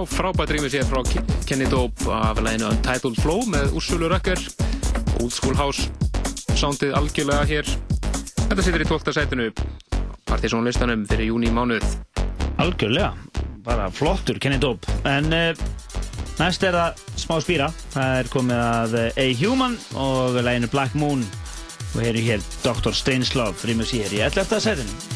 frábært rímið sér frá Kenny Dope af læginu Untitled Flow með Úrsulu Rökker Old School House soundið algjörlega hér Þetta situr í 12. sætinu partysónlistanum fyrir júni í mánuð Algjörlega, bara flottur Kenny Dope en uh, næst er það smá spýra það er komið að eh, A Human og læginu Black Moon og hér er hér Dr. Steinslav rímið sér í 11. sætinu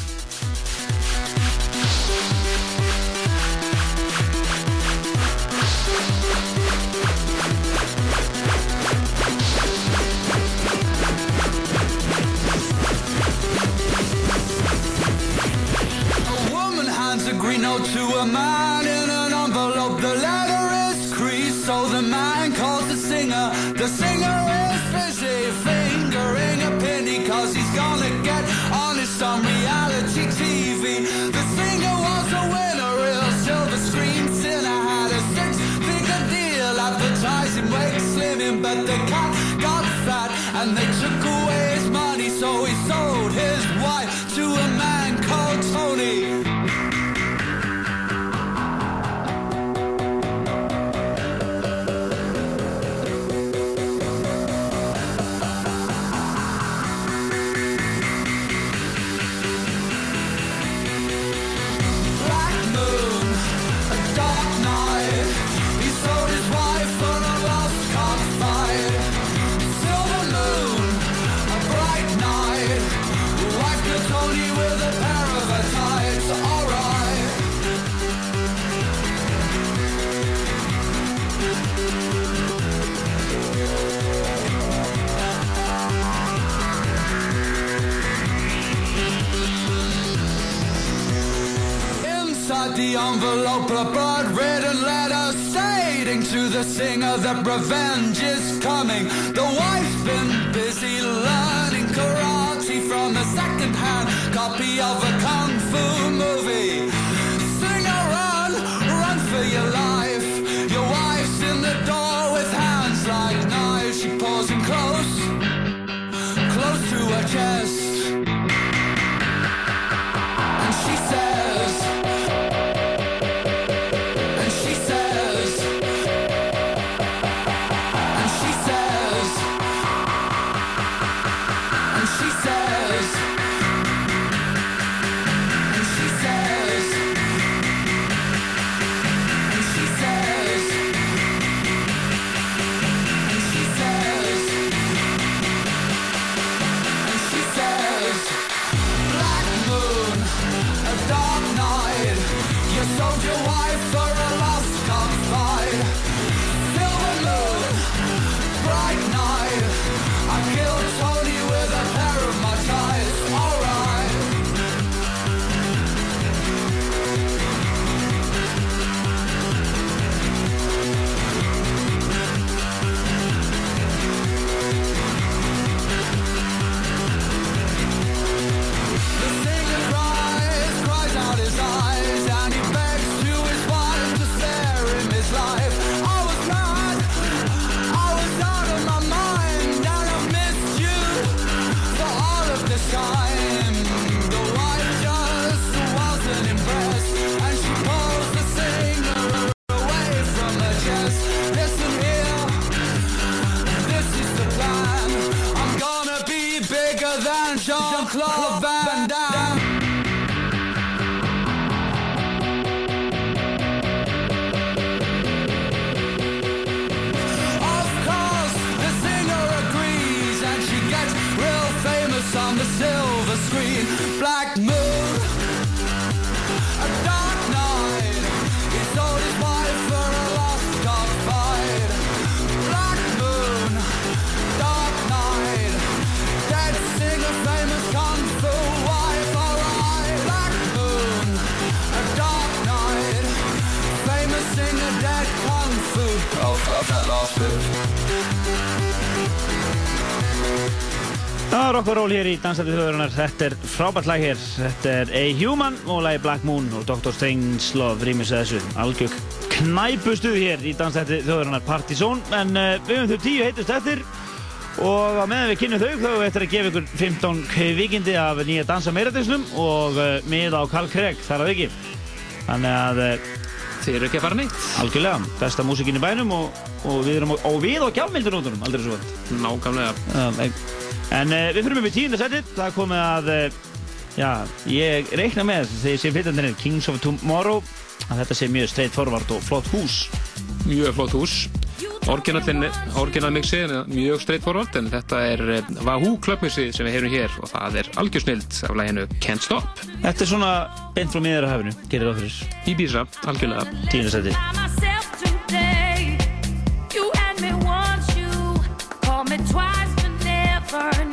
envelope a blood written letter stating to the singer that revenge is coming. The wife's been busy learning karate from a second-hand copy of a kung fu movie. Singer, run, run for your life. Your wife's in the door with hands like knives. She him close, close to her chest. Okkur ról hér í Dansandi þjóðurinnar. Þetta er frábært lag hér. Þetta er A Human og lagi Black Moon og Dr. Strangelove rýmis þessu. Algjör knæpustuð hér í Dansandi þjóðurinnar Partizón. En uh, við höfum þau tíu heitust eftir og á meðan við kynum þau þá höfum við eftir að gefa ykkur 15 kvikindi af nýja dansa meiradinsnum og uh, miða á Karl Craig þar að ekki. Þannig að uh, Þið eru ekki að fara neitt. algjörlega, besta músikinn í bænum og, og við erum á, og við á gjafmildunóttunum, aldrei svo vant. Nákvæmlega. Um, en uh, við fyrir með tíunda setið, það er komið að, uh, já, ég reikna með ég sé flytjandir Kings of Tomorrow að þetta sé mjög straight forward og flott hús. Mjög flott hús. Orginal mixi er mjög straight forward en þetta er eh, Wahoo klubbmixi sem við heyrum hér og það er algjörsnild af læginu Can't Stop. Þetta er svona beint frá miður að hafinu, gerir það fyrir. Ibiza, algjörlega. Tíunda setið. burn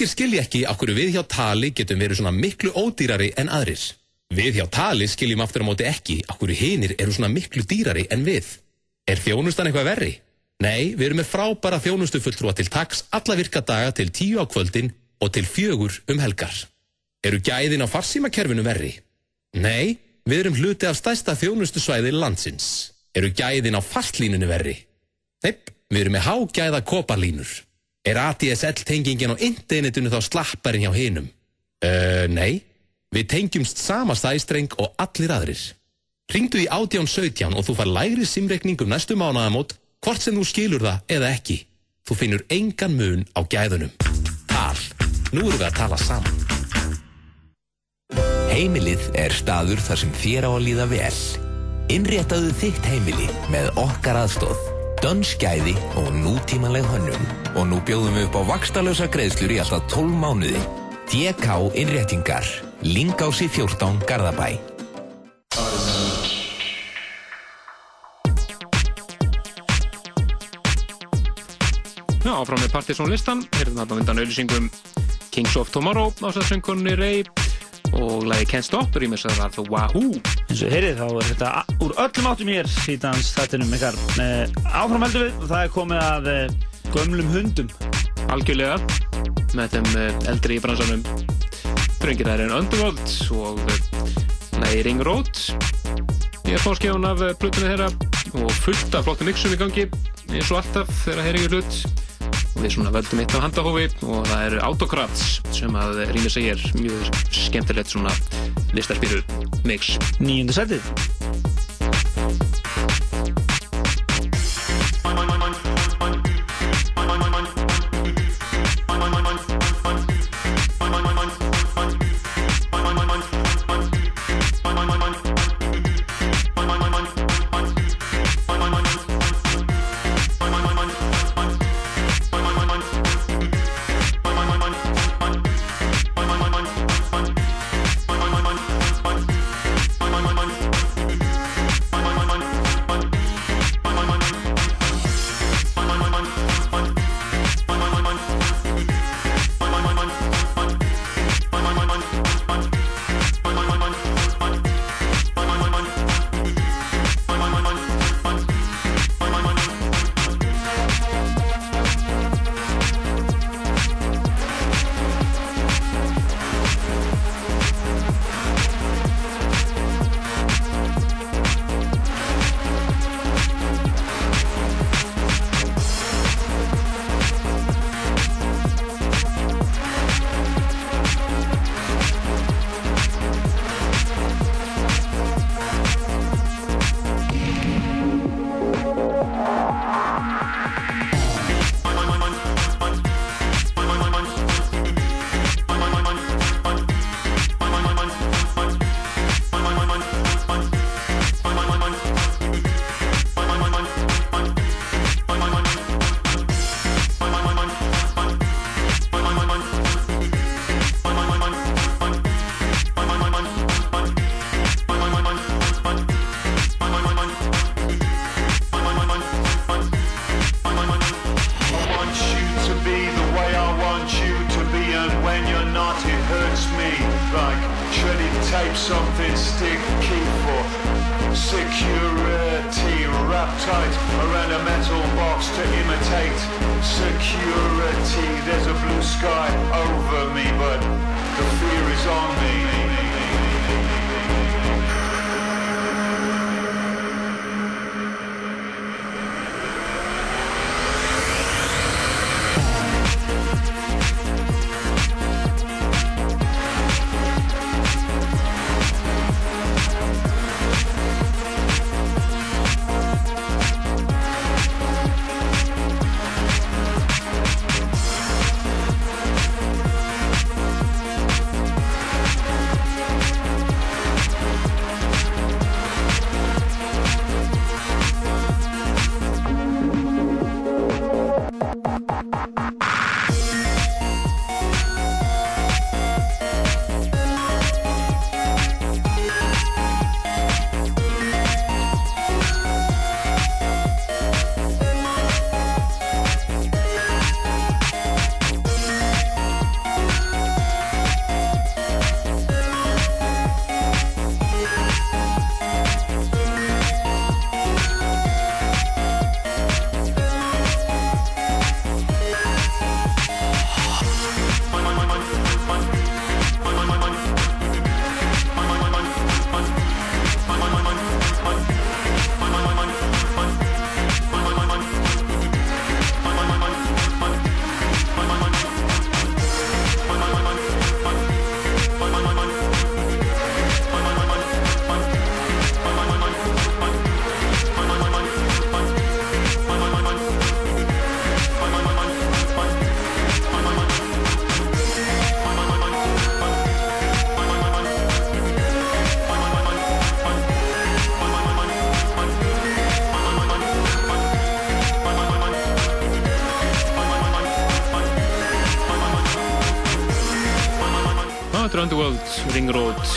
Margir skilja ekki okkur við hjá tali getum verið svona miklu ódýrari en aðrir. Við hjá tali skiljum aftur á móti ekki okkur hinir eru svona miklu dýrari en við. Er þjónustan eitthvað verri? Nei, við erum með frábæra þjónustu fulltrúa til taks alla virka daga til tíu á kvöldin og til fjögur um helgar. Eru gæðin á farsímakerfinu verri? Nei, við erum hluti af stærsta þjónustu svæði landsins. Eru gæðin á fastlínunu verri? Neip, við erum með hágæða koparlínur. Er ADSL-tengingin á internetinu þá slapparinn hjá hinum? Uh, nei, við tengjumst sama stæstreng og allir aðrir. Ringdu í 1817 og þú far lægri simreikning um næstu mánaðamót hvort sem þú skilur það eða ekki. Þú finnur engan mun á gæðunum. Tal. Nú erum við að tala saman. Heimilið er staður þar sem þér á að líða vel. Innréttaðu þitt heimili með okkar aðstóð. Dönskæði og nútímanleg hönnun. Og nú bjóðum við upp á vakstalösa greiðslur í alltaf 12 mánuði. DK Innréttingar. Lingási 14 Garðabæ. Já, áfram með Partisan listan, hérna þarna á undan auðlýsingum Kings of Tomorrow ásæðsöngunni Ray og lagi Can't Stop rýmis að það var Wahoo. Eins og heyrið þá er þetta úr öllum áttum hér í dans þættinum ykkar. Eh, áfram heldur við og það er komið að eh, gömlum hundum. Algjörlega. Með þeim eh, eldri í bransanum. Dröngir er en Underworld og lagi Ring Road. Ég er fórskjáðun af plutunni þeirra og fullt af flottum mixum í gangi. Eins og alltaf þegar þeir eru hlut við svona völdum eitt á handahófi og það eru Autocrats sem að rýmið segir mjög skemmtilegt svona listarspýru mix. Nýjundu setið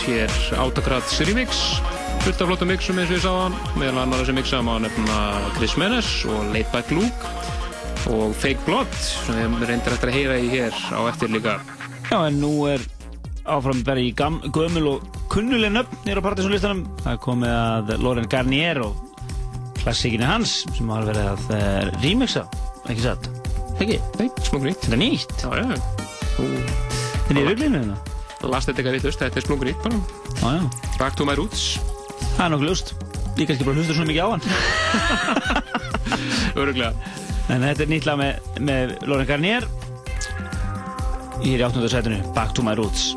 hér Autokrats remix, fullt af flottum mixum eins og ég sá hann, meðal annar þessi mixa má nefna Chris Menes og Laid Back Luke og Fake Blood, sem við reyndir eftir að heyra í hér á eftir líka. Já, en nú er áfram verið í gam, gömul og kunnuleg nöfn nýra partysónlistanum. Það komið að Loren Garnier og klassíkinni hans sem har verið að uh, remixa, ekki satt? Ekki? Nei, splungunýtt. Þetta er nýtt? Já, já. Þetta er í ruglinu hérna? Last þetta eitthvað vitust, þetta er splungunýtt bara. Já, já. Back to my roots. Það er nokkuð lust. Ég kannski bara hlustur svona mikið á hann. Öruglega. En þetta er nýtt lag með, með Loren Garnier. Ég er í 8. setinu, Back to my roots.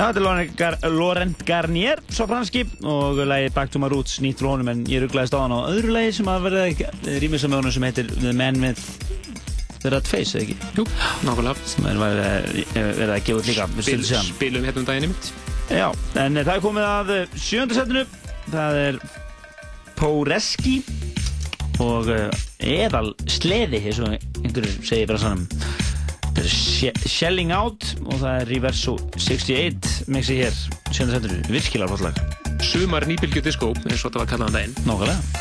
Já, þetta er Laurent Gar- Laurent Garnier, svo franski og lagið Back to my roots, nýtt frá honum en ég rugglaðist á hann á öðru lagi sem að verða rýmisa með honum sem heitir The Man with the Red Face, eða ekki? Jú, nákvæmlega. Sem er verið að- að gefa út líka við Spil, stundu síðan. spilum hérna um daginn mitt. Já, en það er komið að sjöndasettinu það er Póreski og eðal sleði eins og einhverjur segir bara sannum þetta er She- Shelling Out og það er Reverso 68 mixi hér, sjöndasettinu, virkilega flott lag Sumar nýbylgju disco, eins og þetta var kallað um daginn. Nákvæmlega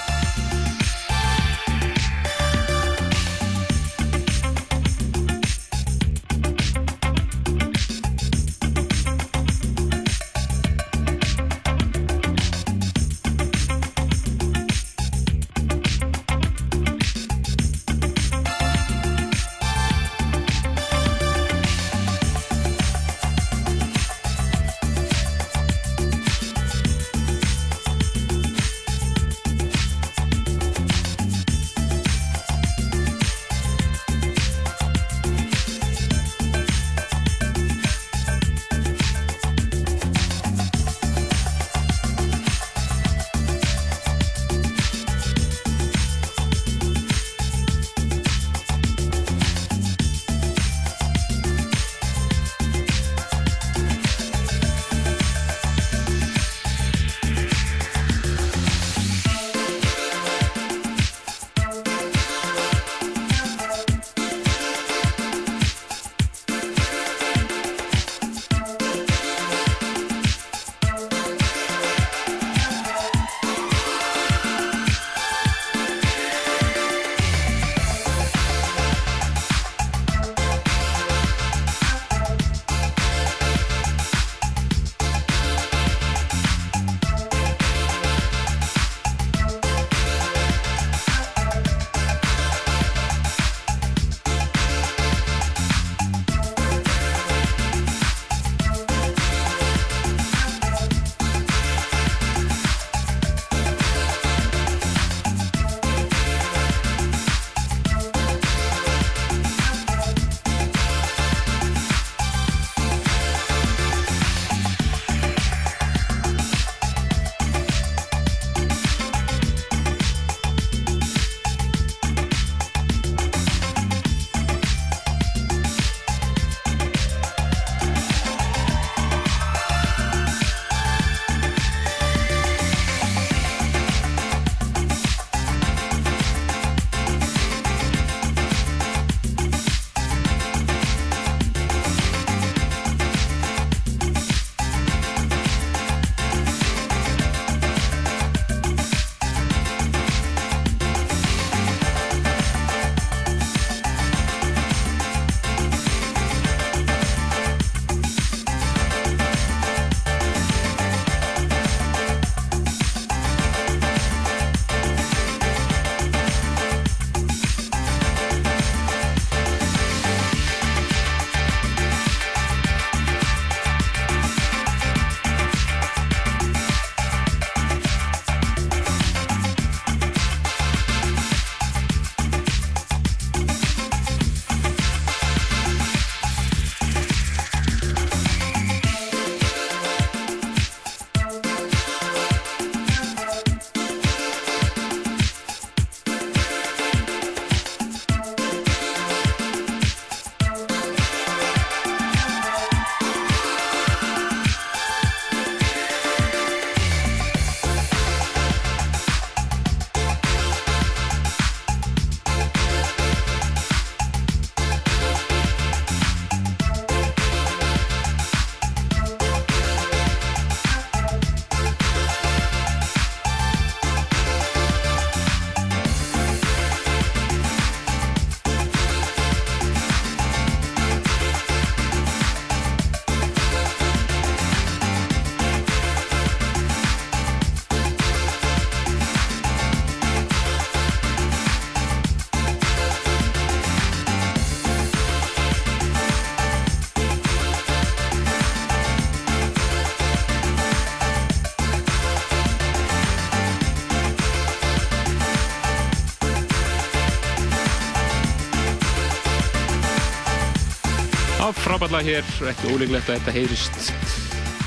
Frábæðlega hér, ekki ólíklegt að þetta heyrist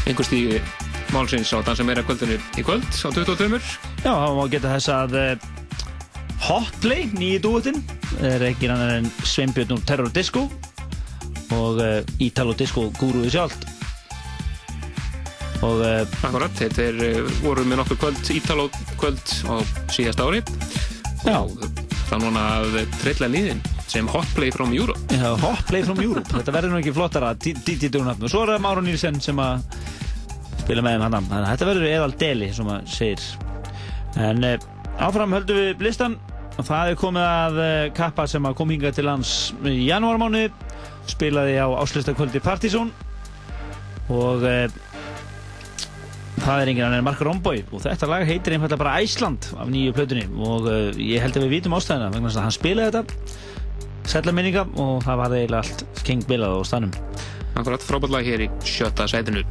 einhver stígi málsins á Dansa meira kvöldinu í kvöld á 22. Já, þá má geta þess að uh, Hotplay, nýji dúetinn, er ekki annar en Sveinbjörn úr Terror Disco og uh, Italo Disco gúruði sjálft. Og, uh, Akkurat, þeir uh, voru með nokkur kvöld, Ítalo kvöld á síðast ári. Já. Og það er núna að trilla líðin sem Hotplay from Europe. Já, Hotplay from Europe. Þetta verður nú ekki flottara DJ-dúrnafn. Og svo er það Máru Nílsen sem að spila með hann. Þannig að þetta verður eðal deli, sem maður segir. En uh, áfram höldum við listan. Og það er komið að uh, kappa sem að kom hingað til lands í janúarmánu. Spilaði á áslustakvöldi Partizón. Og uh, það er enginn annar en Mark Romboy og þetta lag heitir einfallega bara Æsland af nýju plötunni og uh, ég held að við vitum ástæðina vegna þess að hann spilaði þetta sætla minninga og það var eiginlega allt king bilað á stanum Akkurat frábært lag hér í sjötta sætinu.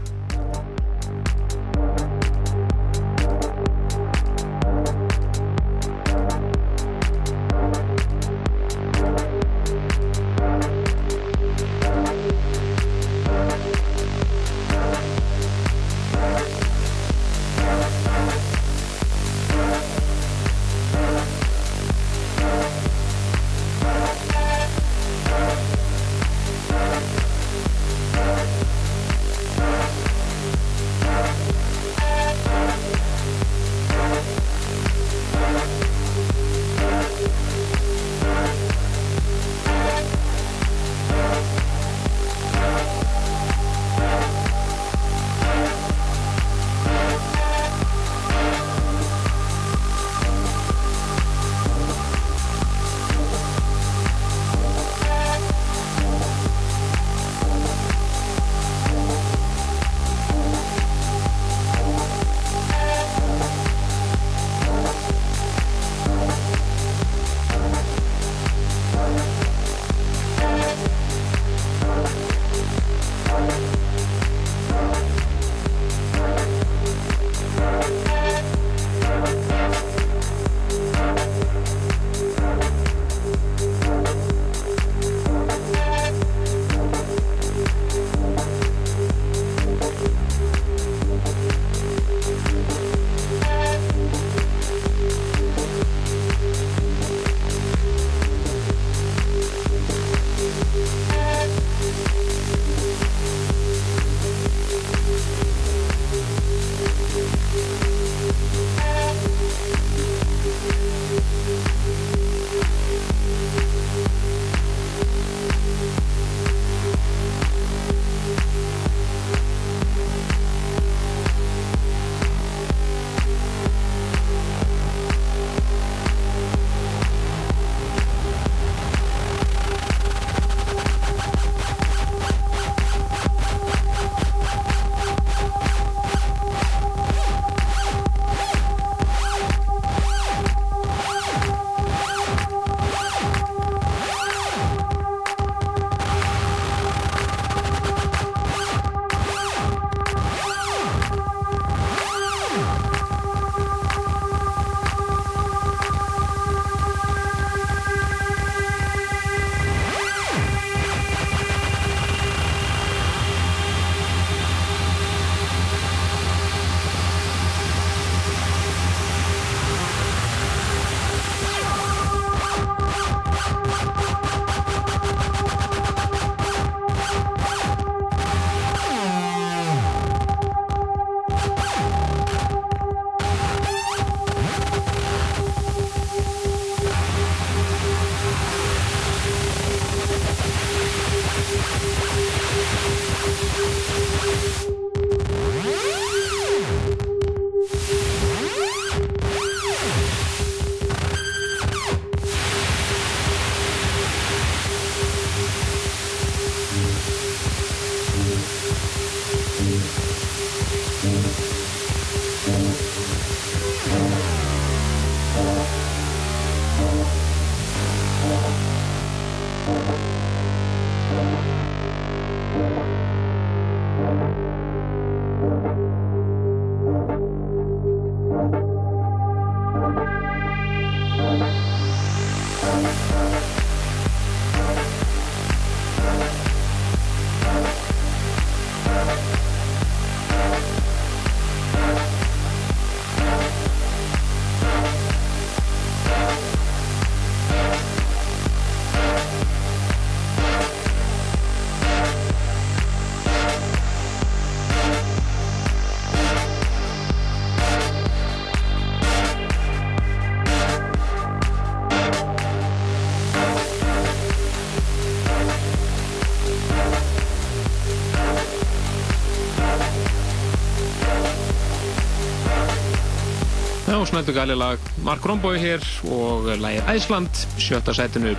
Snældu gæli lag Mark Romboy hér og lagið Æsland, sjötta sætinu.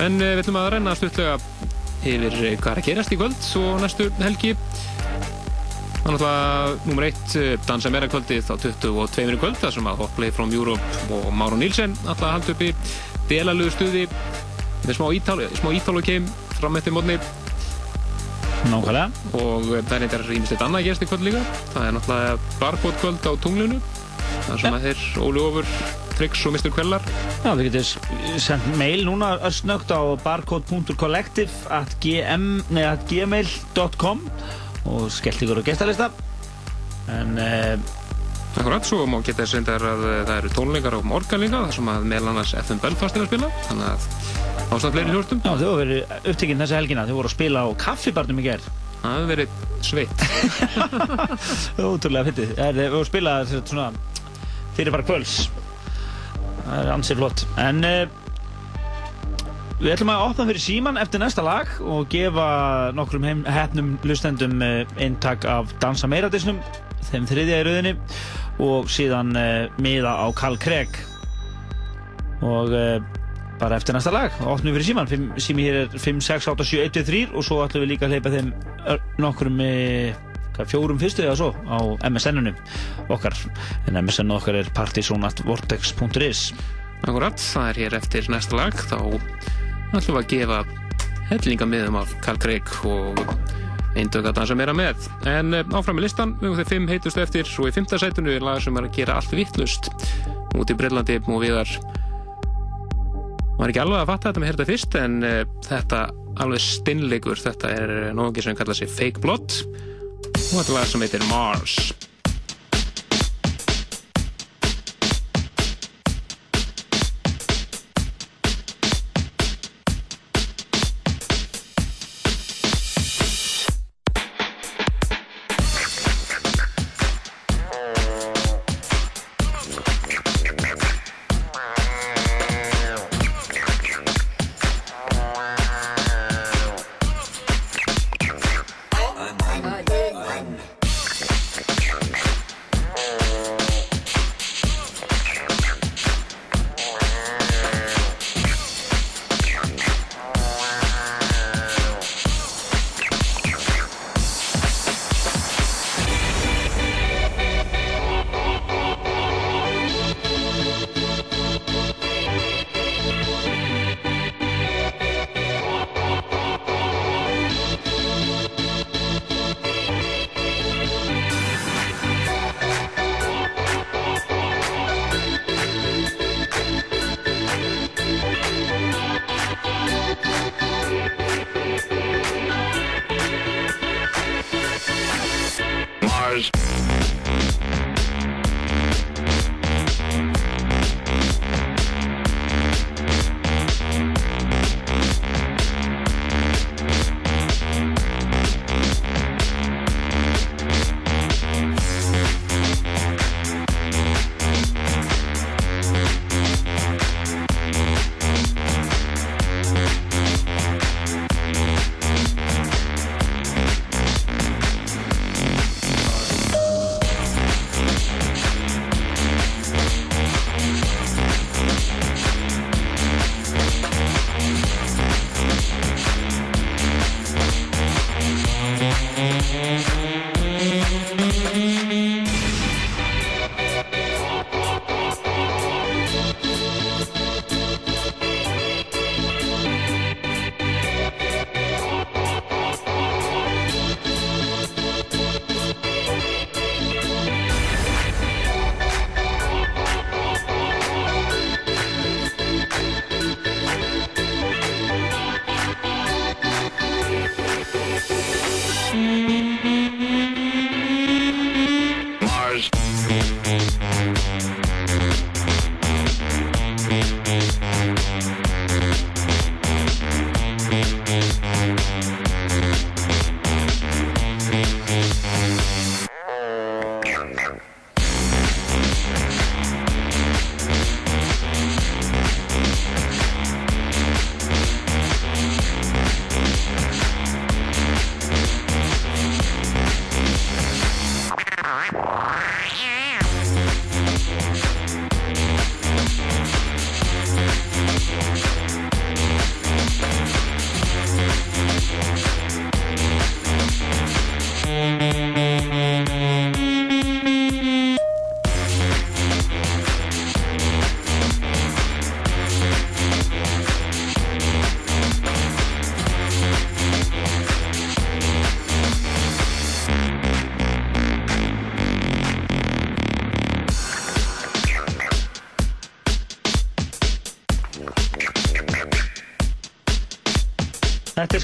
En eh, við ætlum að renna stutlega yfir eh, hvað er að gerast í kvöld og næstu helgi. Þannig að nummer eitt eh, dansa meira kvöldi þá 22 í kvöld þar sem að Hotplay from Europe og Máru Nílsen alltaf að halda upp í delalugu stuði með smá smá ítálu kem fram eftir mótni Nákvæmlega. og það er eitthvað rýmist annað að gerast í kvöld líka. Það er náttúrulega barbót kvöld á tunglunu þar sem að þeir Óli Ófur, Tryggs og Mr. Kvellar Já, þið getur sendt mail núna össnögt á barcode.collective at, gm, nei, at gmail.com og skellt ykkur á gestalista. En eh, Akkurat, svo má geta þess að eh, það eru tónleikar á morgan líka þar sem að meðal annars FM Belfast er að spila. Þannig að ástæða fleiri hljóstum Já, þau hafa verið upptekinn þessa helgina. Þau voru að spila á kaffibarnum í gerð Það hefur verið sveitt. Ótrúlega fyndið. Það er að spila svona fyrir bara kvöls Það er ansið flott. En uh, við ætlum að opna fyrir síman eftir næsta lag og gefa nokkrum heim, hefnum lustendum uh, eintak af Dansa meira disnum þeim þriðja í rauðinni og síðan uh, miða á Carl Craig og uh, bara eftir næsta lag. Opnum við fyrir síman sími hér er 5, 6, 8, 7, 1, 2, 3 og svo ætlum við líka að hleypa þeim nokkrum fjórum fyrstu eða svo á MSN-unum okkar. En MSN okkar er partysonatvortex.is Akkurat, það er hér eftir næsta lag. Þá ætlum við að gefa hellingamiðum af Carl Craig og eindögg að dansa meira með. En eh, áfram í listan, við þeir fimm heitustu eftir og í fymta sætunu er lag sem er að gera allt vittlust út í Breitlandi og viðar var ekki alveg að fatta þetta með hérta fyrst en uh, þetta alveg stinnleikur þetta er nógi sem kallar sig Fake Blood og þetta er lag sem heitir Mars.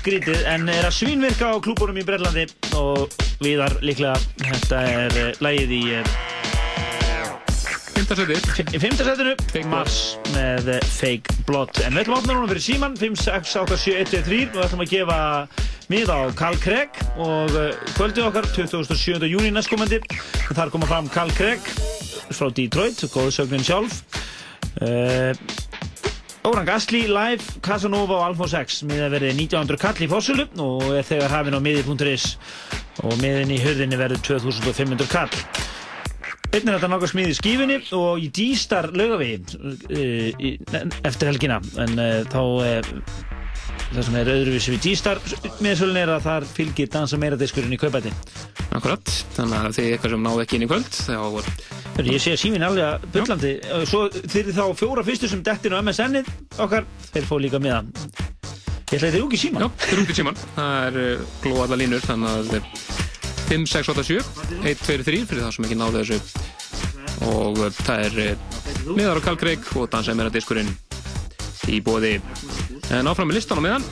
Skrítið en er að svínvirka á klúburum í Brellandi og viðar líklega þetta er uh, lagið í uh, Fymtasetið Í fymtasetinu Mars með uh, Fake Blood. En við ætlum að opna núna fyrir síman 5, 6, 8, 7, 1, 2, 3 og við ætlum að gefa mið á Carl Craig og kvöldið okkar 27. júni næstkomandi. Þar koma fram Carl Craig frá Detroit, góðu sögnin sjálf Oran Gasly live, Casanova og Alphonse X. Miða verið 1900 kall í fórsölu og er þegar hafinn á miði.is og miðin í hörðinni verið 2500 kall. Einnig er þetta nokkuð smíð í skífunni og í D-Star laugavegi uh, eftir helgina. En uh, þá uh, það sem er öðruvísi við D-Star miðsölun er að þar fylgir dansa meira diskurinn í kaupæti Akkurat, þannig að þið eitthvað sem náðu ekki inn í kvöld þá Hörru, Ég sé að síminn alveg bullandi. Svo þeir þá fjóra fyrstu sem dettin á MSN-ið okkar, þeir fóðu líka með Ég ætla að þeir eru ekki síman Já, þeir eru ekki síman, það er uh, glóða alla línur þannig að 5, 6, 8, 7 1, 2, 3 fyrir það sem ekki náðu þessu. Og uh, það er miðar á Kalkreik og dansaði meira diskurinn í bóði en áfram með listan á miðan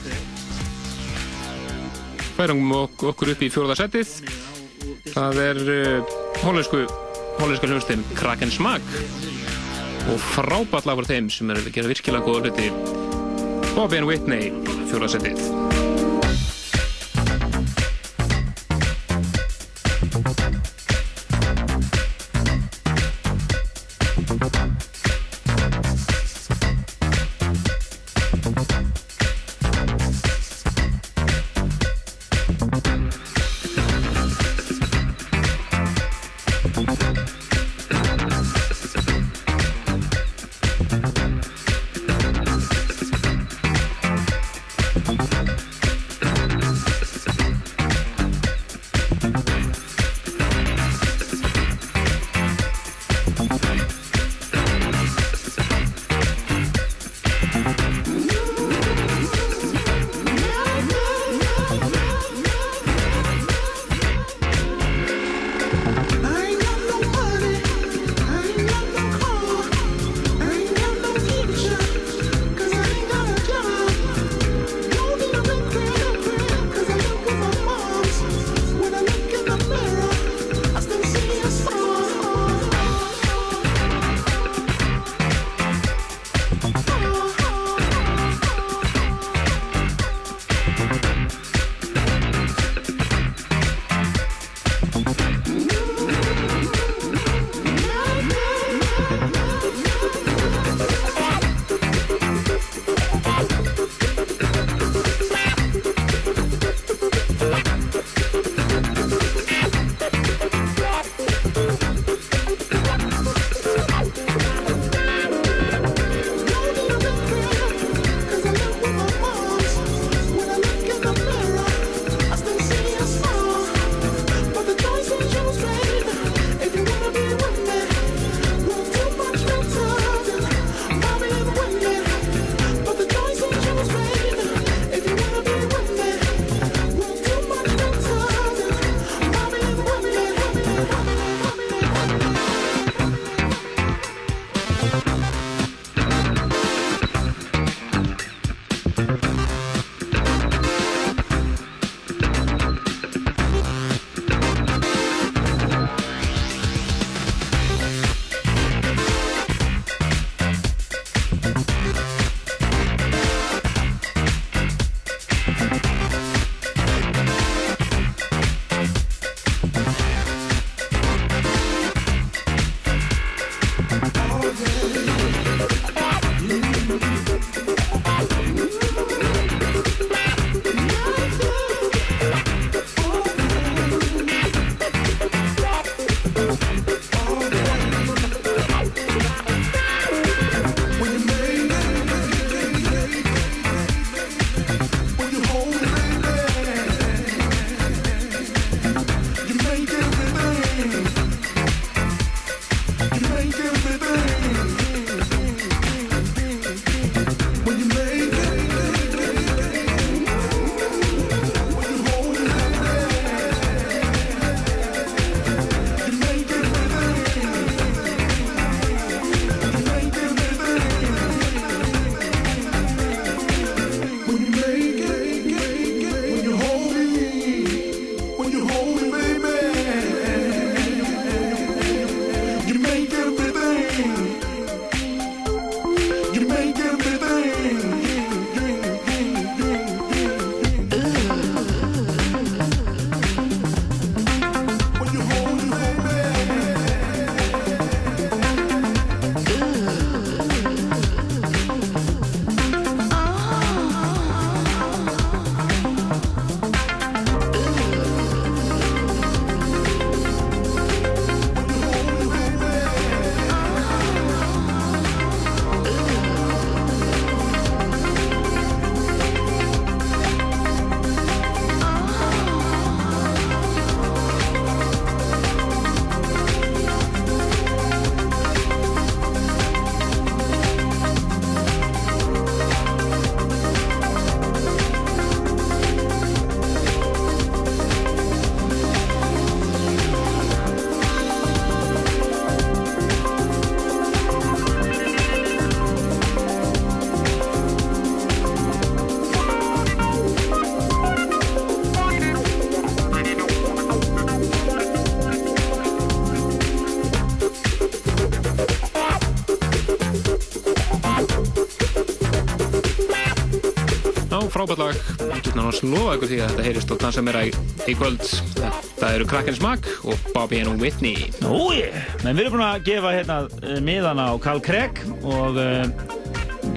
færum ok okkur upp í fjóruða setið. Það er uh, hollensku hollensku hljóðstinn Kraken Smack og frábært lag fyrir þeim sem er að gera virkilega góða hluti. Bobby and Whitney fjóruða frábært lag getur náttúrulega lofa ykkur því að þetta heyrist og dansa meira í, í kvöld. Þetta eru Kraken Smack og Bobby and Whitney. Ói, menn við erum búin að gefa hérna eh, miðana á Carl Craig og uh,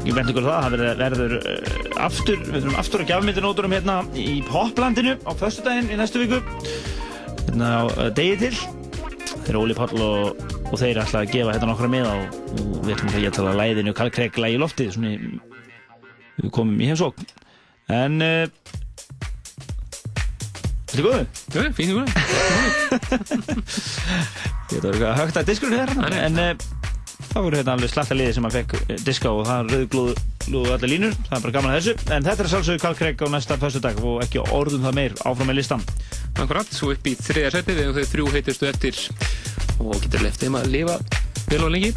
ég bent ykkur það, það verður, uh, aftur, við þurfum aftur að gjafmyndinóturum hérna í Poplandinu á föstudaginn í næstu viku. Hérna á uh, degi til. Þeir eru Óli Páll og, og þeir ætla að gefa hérna nokkra miða og, við ætlum að ég tala læðinu Carl Craig lægi loftið svona í- við komum í heimsókn en Þetta er góðu? Já, fín í góðu Þetta var eitthvað högt að diskurinn hérna En uh, það voru hérna alveg slatta liði sem að fekk uh, diska og það rauðglúðu allir línur. Það er bara gaman að þessu. En þetta er sjálfsögur Karl Craig á næsta föstudag og ekki orðum það meir áfram með listan Akkurat, svo upp í þriðja setið þegar þau þrjú heitustu eftir og getur left þeim að lifa vel og lengi.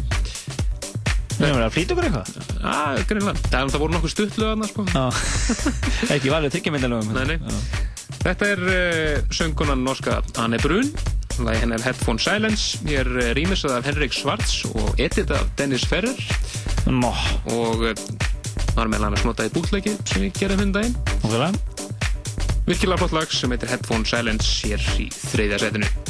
Við erum að flýta okkur eitthvað Já, greinlega Það, það voru nokkuð stuttlöð annars sko. Ekki valið tryggjarmyndalögum Nei, nei. Þetta er uh, söngunan norska Anne Brun. Henni er Headphone Silence. Ég er uh, rýmisað af Henrik Svarts og edit af Dennis Ferrer. Nó Og uh, það var meðal annars notað í bútleiki sem ég gerði fyrir daginn. Okkurlega Virkilega flott lag sem heitir Headphone Silence hér í þriðja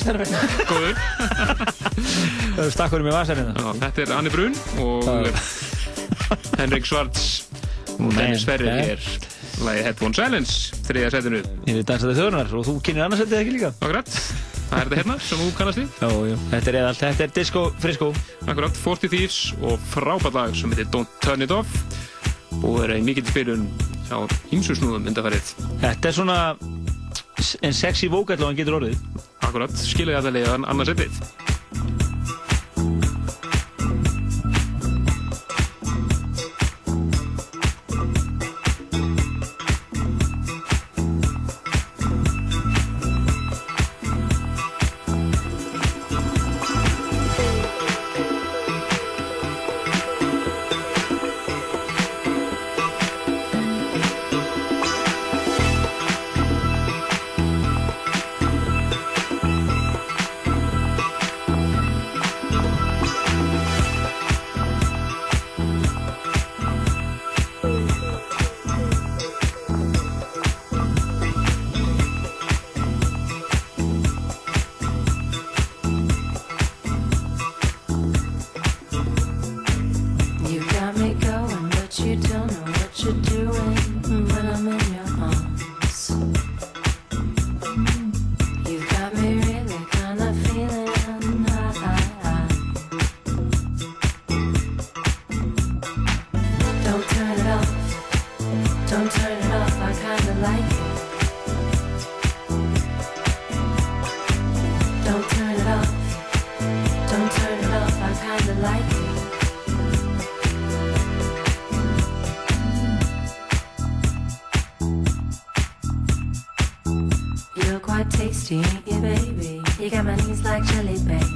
Listanum Góður. Það er stakkurum í vasarinn Já, þetta er Anni Brun og Henrik Svarts og Dennis Ferrer er lagi Headphone Silence þriðja setinu. Ég er dansaði þjóðunar og þú kynir annarsættið ekki líka? Akkurat, það er þetta hérna sem þú kannast við. Jú, jú, þetta er eðalt, þetta er disco frisko Akkurat, 40 Thieves og frábært lag sem heitir Don't Turn It Off. Og er í mikill spilun á ýmsu snúðum undarfærið Þetta er svona en sexy vókall og hann getur orðið Akkurat, skilja þetta leiðan annars eitthvað You Baby. You got my knees like jelly, baby.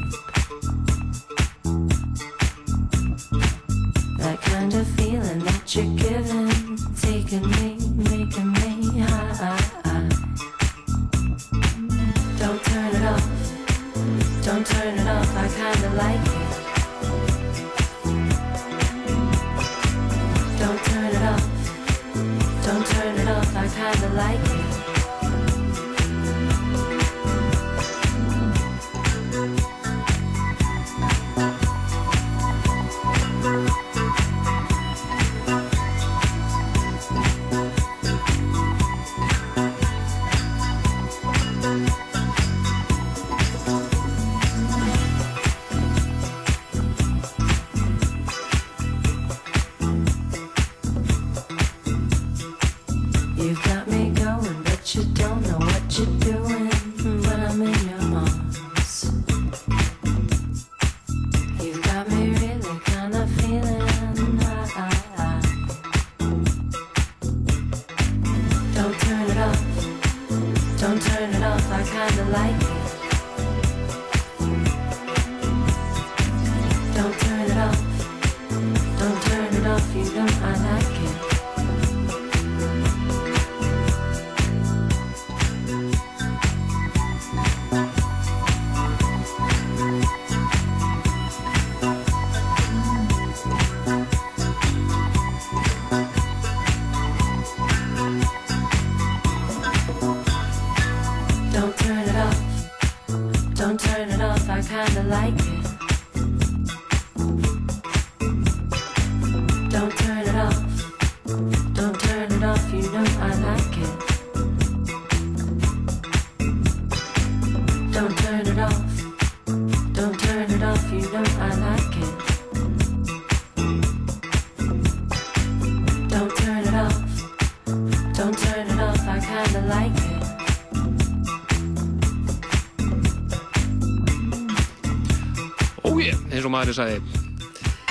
Maðurinn sagði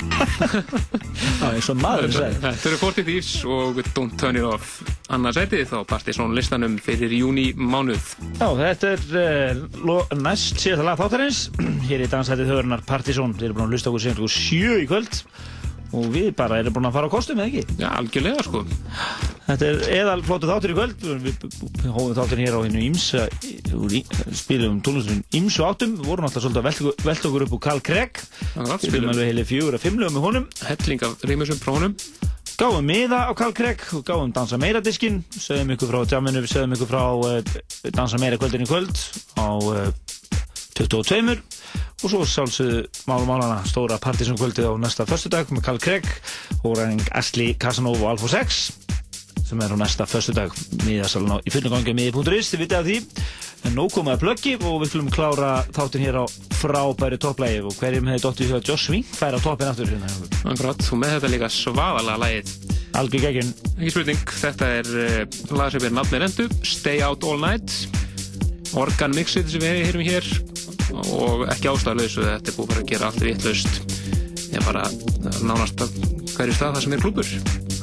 Já, eins og maðurinn sagði. Þetta eru 40 Thieves og Don't Turn It Off annars sætið þá Partizón listanum fyrir júni mánuð Já, þetta er uh, næst síðasta lag þáttarins. Hér í dansætið höfurnar Partizón. Þeir eru búin að hlusta okkur síðan sjö í kvöld og við bara erum búin að fara á kostum, eða ekki? Já, algjörlega, sko. Þetta er eðal flótu þáttur í kvöld. Við hóðum þáttur hér á hennu ímsa, spilum tónlistum ímsu áttum. Við vorum alltaf svolítið að velta, okkur upp úr Carl Craig. Spilum alveg heilig fjögur að fimmlega með honum. Helling af rýmusum frá honum. Gáðum miða á Carl Craig og gáðum dansa meira diskin. Sögðum ykkur frá tjáminu, við sögðum ykkur frá uh, dansa meira kvöldin í kvöld á uh, 22 og svo sjálfsögðu málum málana stóra partysum kvöldið á næsta förstudag með Carl Craig og ræðing Asli Casanova og Alfa 6 sem er á næsta förstudag miðasalun í fullum gangi miði.is, þið vitið af því. En við að plöggi og við skulum klára þáttin hér á frábæri topplægi og hverjum hefði dóttið því að Joss Swing færa toppin aftur hérna Akkurat, og með þetta líka svaðalega lægið Algjör geggjun Ekki spurning, þetta er uh, lag sem er nafnir endu Stay Out All Night. Organ mixið sem við heyrum hér. Og ekki ástæðalauðs og þetta er búið að gera allt vittlaust ég bara nánast að hverju stað það sem er klúpur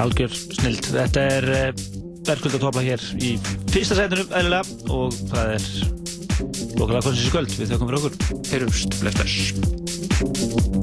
Algjör snild, þetta er uh, verðskvöld að topla hér í fyrsta sætunum eðlilega og það er lokalega konsis í kvöld. Við þökkum fyrir okkur. Heyrumst, bless bless